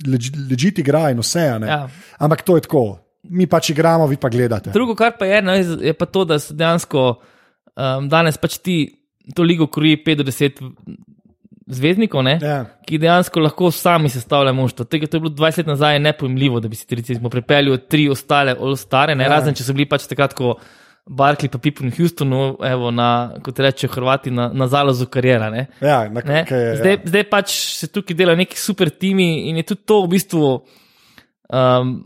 ležite igra in vse. Ja. Ampak to je tako. Mi pač igramo, vi pa gledate. Drugo, kar pa je, no, je je pa to, da se dejansko um, danes pač ti to ligo kroji 5 do 10 zvezdnikov, ne, Ja. ki dejansko lahko sami sestavljajo moštvo. Tega to je bilo 20 let nazaj nepojmljivo, da bi si ti recimo pripeljal tri ostale all-stare, ne, Ja. razen če so bili pač takrat, ko Barkley pa Pippen Houstonu, evo, na, kot rečejo Hrvati, na, na zalozu karijera. Ne. Ja, na, Ne? kaj je, Zdaj, ja. zdaj pač se tukaj delajo neki super timi in je tudi to v bistvu. Um,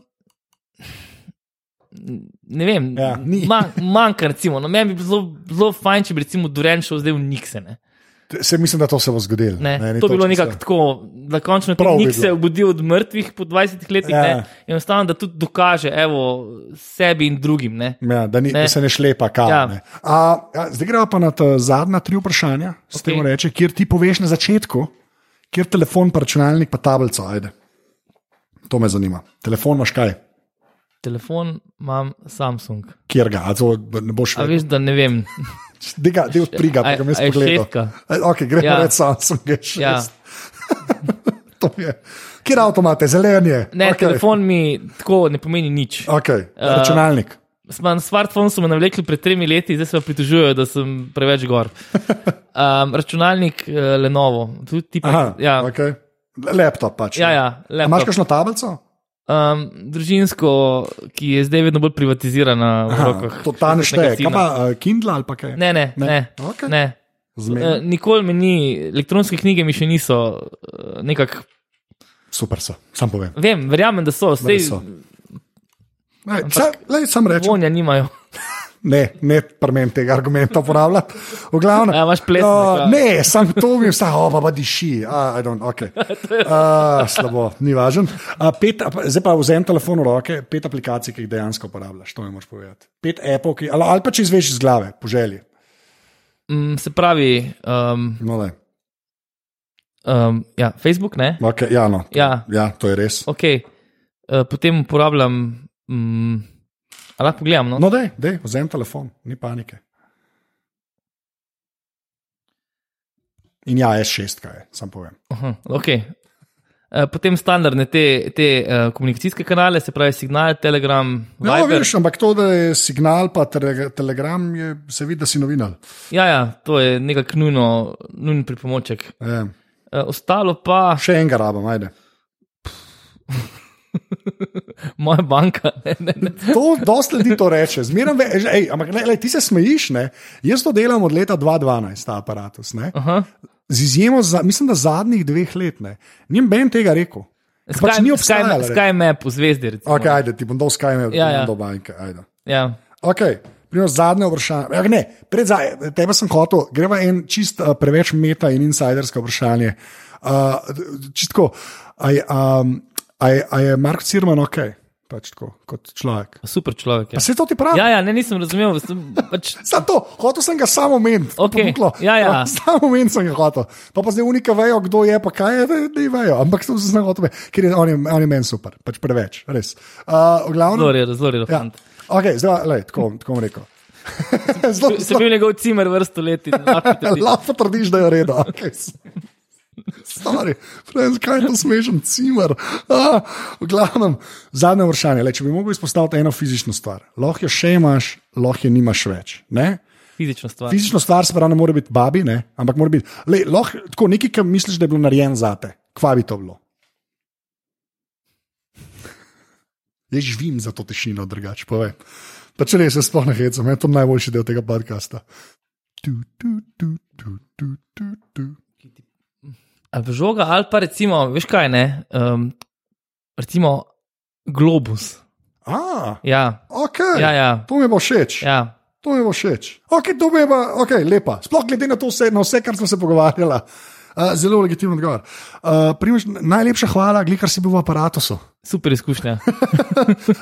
ne vem, Ja, man, manjka. Recimo, no, meni bi bilo zelo, zelo fajn, če bi recimo Duren šel zdaj v Nikse. Ne? Se mislim, da to se bo zgodilo. Ne, ni to bi bilo nekako tako, da končno Prav Nik se bilo. obudi od mrtvih po 20 letih Ja. enostavno, da tudi dokaže evo, sebi in drugim. Ne? Ja, da, ni, Ne. da se ne šlepa kam. Ja. Ne. A, ja, zdaj gremo pa na zadnja tri vprašanja, s Okej. tem reče, kjer ti poveš na začetku, kjer telefon, pa računalnik, pa tablico. Ajde. To me zanima. Telefon imaš kaj, Telefon imam Samsung. kjer ga, to ne boš A vedel. veš, da ne vem. Dega, del priga, pa ga mi a je spogledal. šestka? Ok, gremo ja. Ja. reči Samsung, je šest. Ja. To je. Kjer avto imate, zelen je. Ne, okay. telefon mi tako ne pomeni nič. Okay. Računalnik. Na smartphone so me navlekli pred tremi leti, zdaj se pa pritožujejo, da sem preveč gor. Um, računalnik uh, Lenovo, tudi ti pa. Ja, okay. Laptop pač. ja, ja A Imaš laptop. kakšno tablico? Um, družinsko, ki je zdaj vedno bolj privatizirana v Aha, rokah. to ta ne šteje. Kaj pa uh, Kindle ali pa kaj? Ne, ne, Ne. ne. Okej. ne. Uh, nikoli mi ni, elektronske knjige mi še niso uh, nekako. Super so, sam povem. Vem, verjamem, da so, Da zdaj so. Lej, sa, lej, sam rečem, vonja nimajo. ne, ne premen tega argumenta uporabljati. Glavnem. Ja, plesne, Uh, ja. ne, sam to mi vsta, o, pa diši. Uh, okay. uh, slabo, ni važen. Uh, pet, zdaj pa vzem telefon v roke, pet aplikacij, ki jih dejansko uporabljaš, to mi moraš povedati. Pet appov, ki, ali, ali pa če izveš iz glave, po želji. Mm, se pravi, um, No, daj. um, ja, Facebook, ne? okay, ja, no, Ja. ja, to je res. Okay. Uh, potem uporabljam. Um, Lahko pogledam. No? No, dej, dej, vzem telefon, ni panike. In ja, S6, kaj je, sam povem. Aha, okay. Uh, potem standardne te, te uh, komunikacijske kanale, se pravi Signal, Telegram, No, Viber. veš, ampak to, da je signal, pa tele, telegram, je, se vidi, da si novinar. Ja, ja, to je nekako nujno, nujen pripomoček. E, Uh, ostalo pa še enega rabam, ajde. moja banka. Ne, ne, ne. To dosta ljudi to reče, zmeraj ve, ej, ampak ne, lej, ti se smejiš, ne? Jaz to delam od leta 2012, ta aparatus. Z izjemo, za, mislim, da zadnjih dveh let. Ne? Njem ben tega rekel. Pač ni Sky, obstajalo. Sky, Sky Map v zvezdi. Recimo. Ok, ajde, ti bom dal Skynet, Ja, ja. do banke. Ajde. Ja. Ok, Primo zadnje vprašanje. Ja, ne, pred zadnje, tebe sem hotel, greva en čist uh, preveč meta in insidersko vprašanje. Uh, čistko, a je, um, a je, a je Mark Cirman ok, pač tako, kot človek. Super človek. Ja. se to ti pravi? Ja, ja, ne, nisem razumel. Sem, pač, Zato, hotel sem ga samo omeniti. Okej, Popuklo. ja, ja. Samo omeniti sem ga hotel. Pa pa zdaj unika vejo, kdo je, pa kaj je, da ne vejo. Ampak to sem hotel, vedeti, ker je on, je, on je meni super, pač preveč, res. Uh, v glavnem, zelo je, zelo je. ja. Ok, zdaj, lej, tako, tako bom rekel. Zelo, Sem bil njegov cimer vrsto let lahko trdiš, da je v redu. Okay. Stari, kaj je to smešen cimer. Ah, v glavnem, zadnje vprašanje. Le, če bi mogel izpostaviti eno fizično stvar, lahko jo še imaš, lahko jo nimaš več. Ne? Fizična stvar. Fizično stvar se pravi, ne more biti babi, ne? ampak mora biti le, lahko, tako nekaj, kar misliš, da je bilo narejeno za te. Kva bi to bilo? Jaz živim za to tišino, drugače povem. Pa če res, se sploh ne hecam, je to najboljši del tega podcasta. Tu, tu, tu, tu, tu, tu, tu. Ali pa žoga, ali pa recimo, veš kaj ne, um, recimo globus. A, Ja, ok, ja, ja. to mi bo všeč. ja. To mi bo všeč. Ok, to mi je pa, ok, lepa. Sploh glede na to vse, na vse kar smo se pogovarjali. Uh, zelo legitimen odgovor. Uh, Primož, najlepša hvala, glikar si bil v aparatusu. Super izkušnja.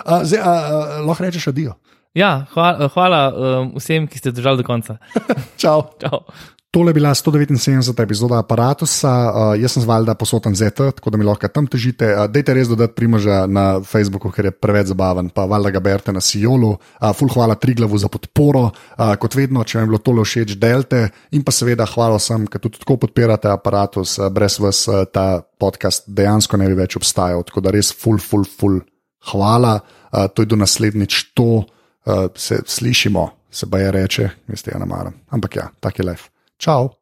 Uh, zdaj, uh, uh, lahko rečeš adijo. Ja, hvala, hvala um, vsem, ki ste držali do konca. Čau. Čau. Tole je bila 179. epizoda aparatusa, uh, jaz sem zvalda posoten ZT, tako da mi lahko tam težite. Uh, dejte res dodati primoža na Facebooku, ker je preveč zabaven, pa valjda ga berete na Sijolu. Uh, ful hvala Triglavu za podporo, uh, kot vedno, če vam je bilo tole všeč, delte in pa seveda hvala vsem, ki tudi tako podpirate aparatus, uh, brez vas uh, ta podcast dejansko ne bi več obstajal, tako da res ful, ful, ful hvala. Uh, to je do naslednjič to, uh, se slišimo, se pa je reče, veste, ja ne maram. Ampak ja, tak je lev. Ciao.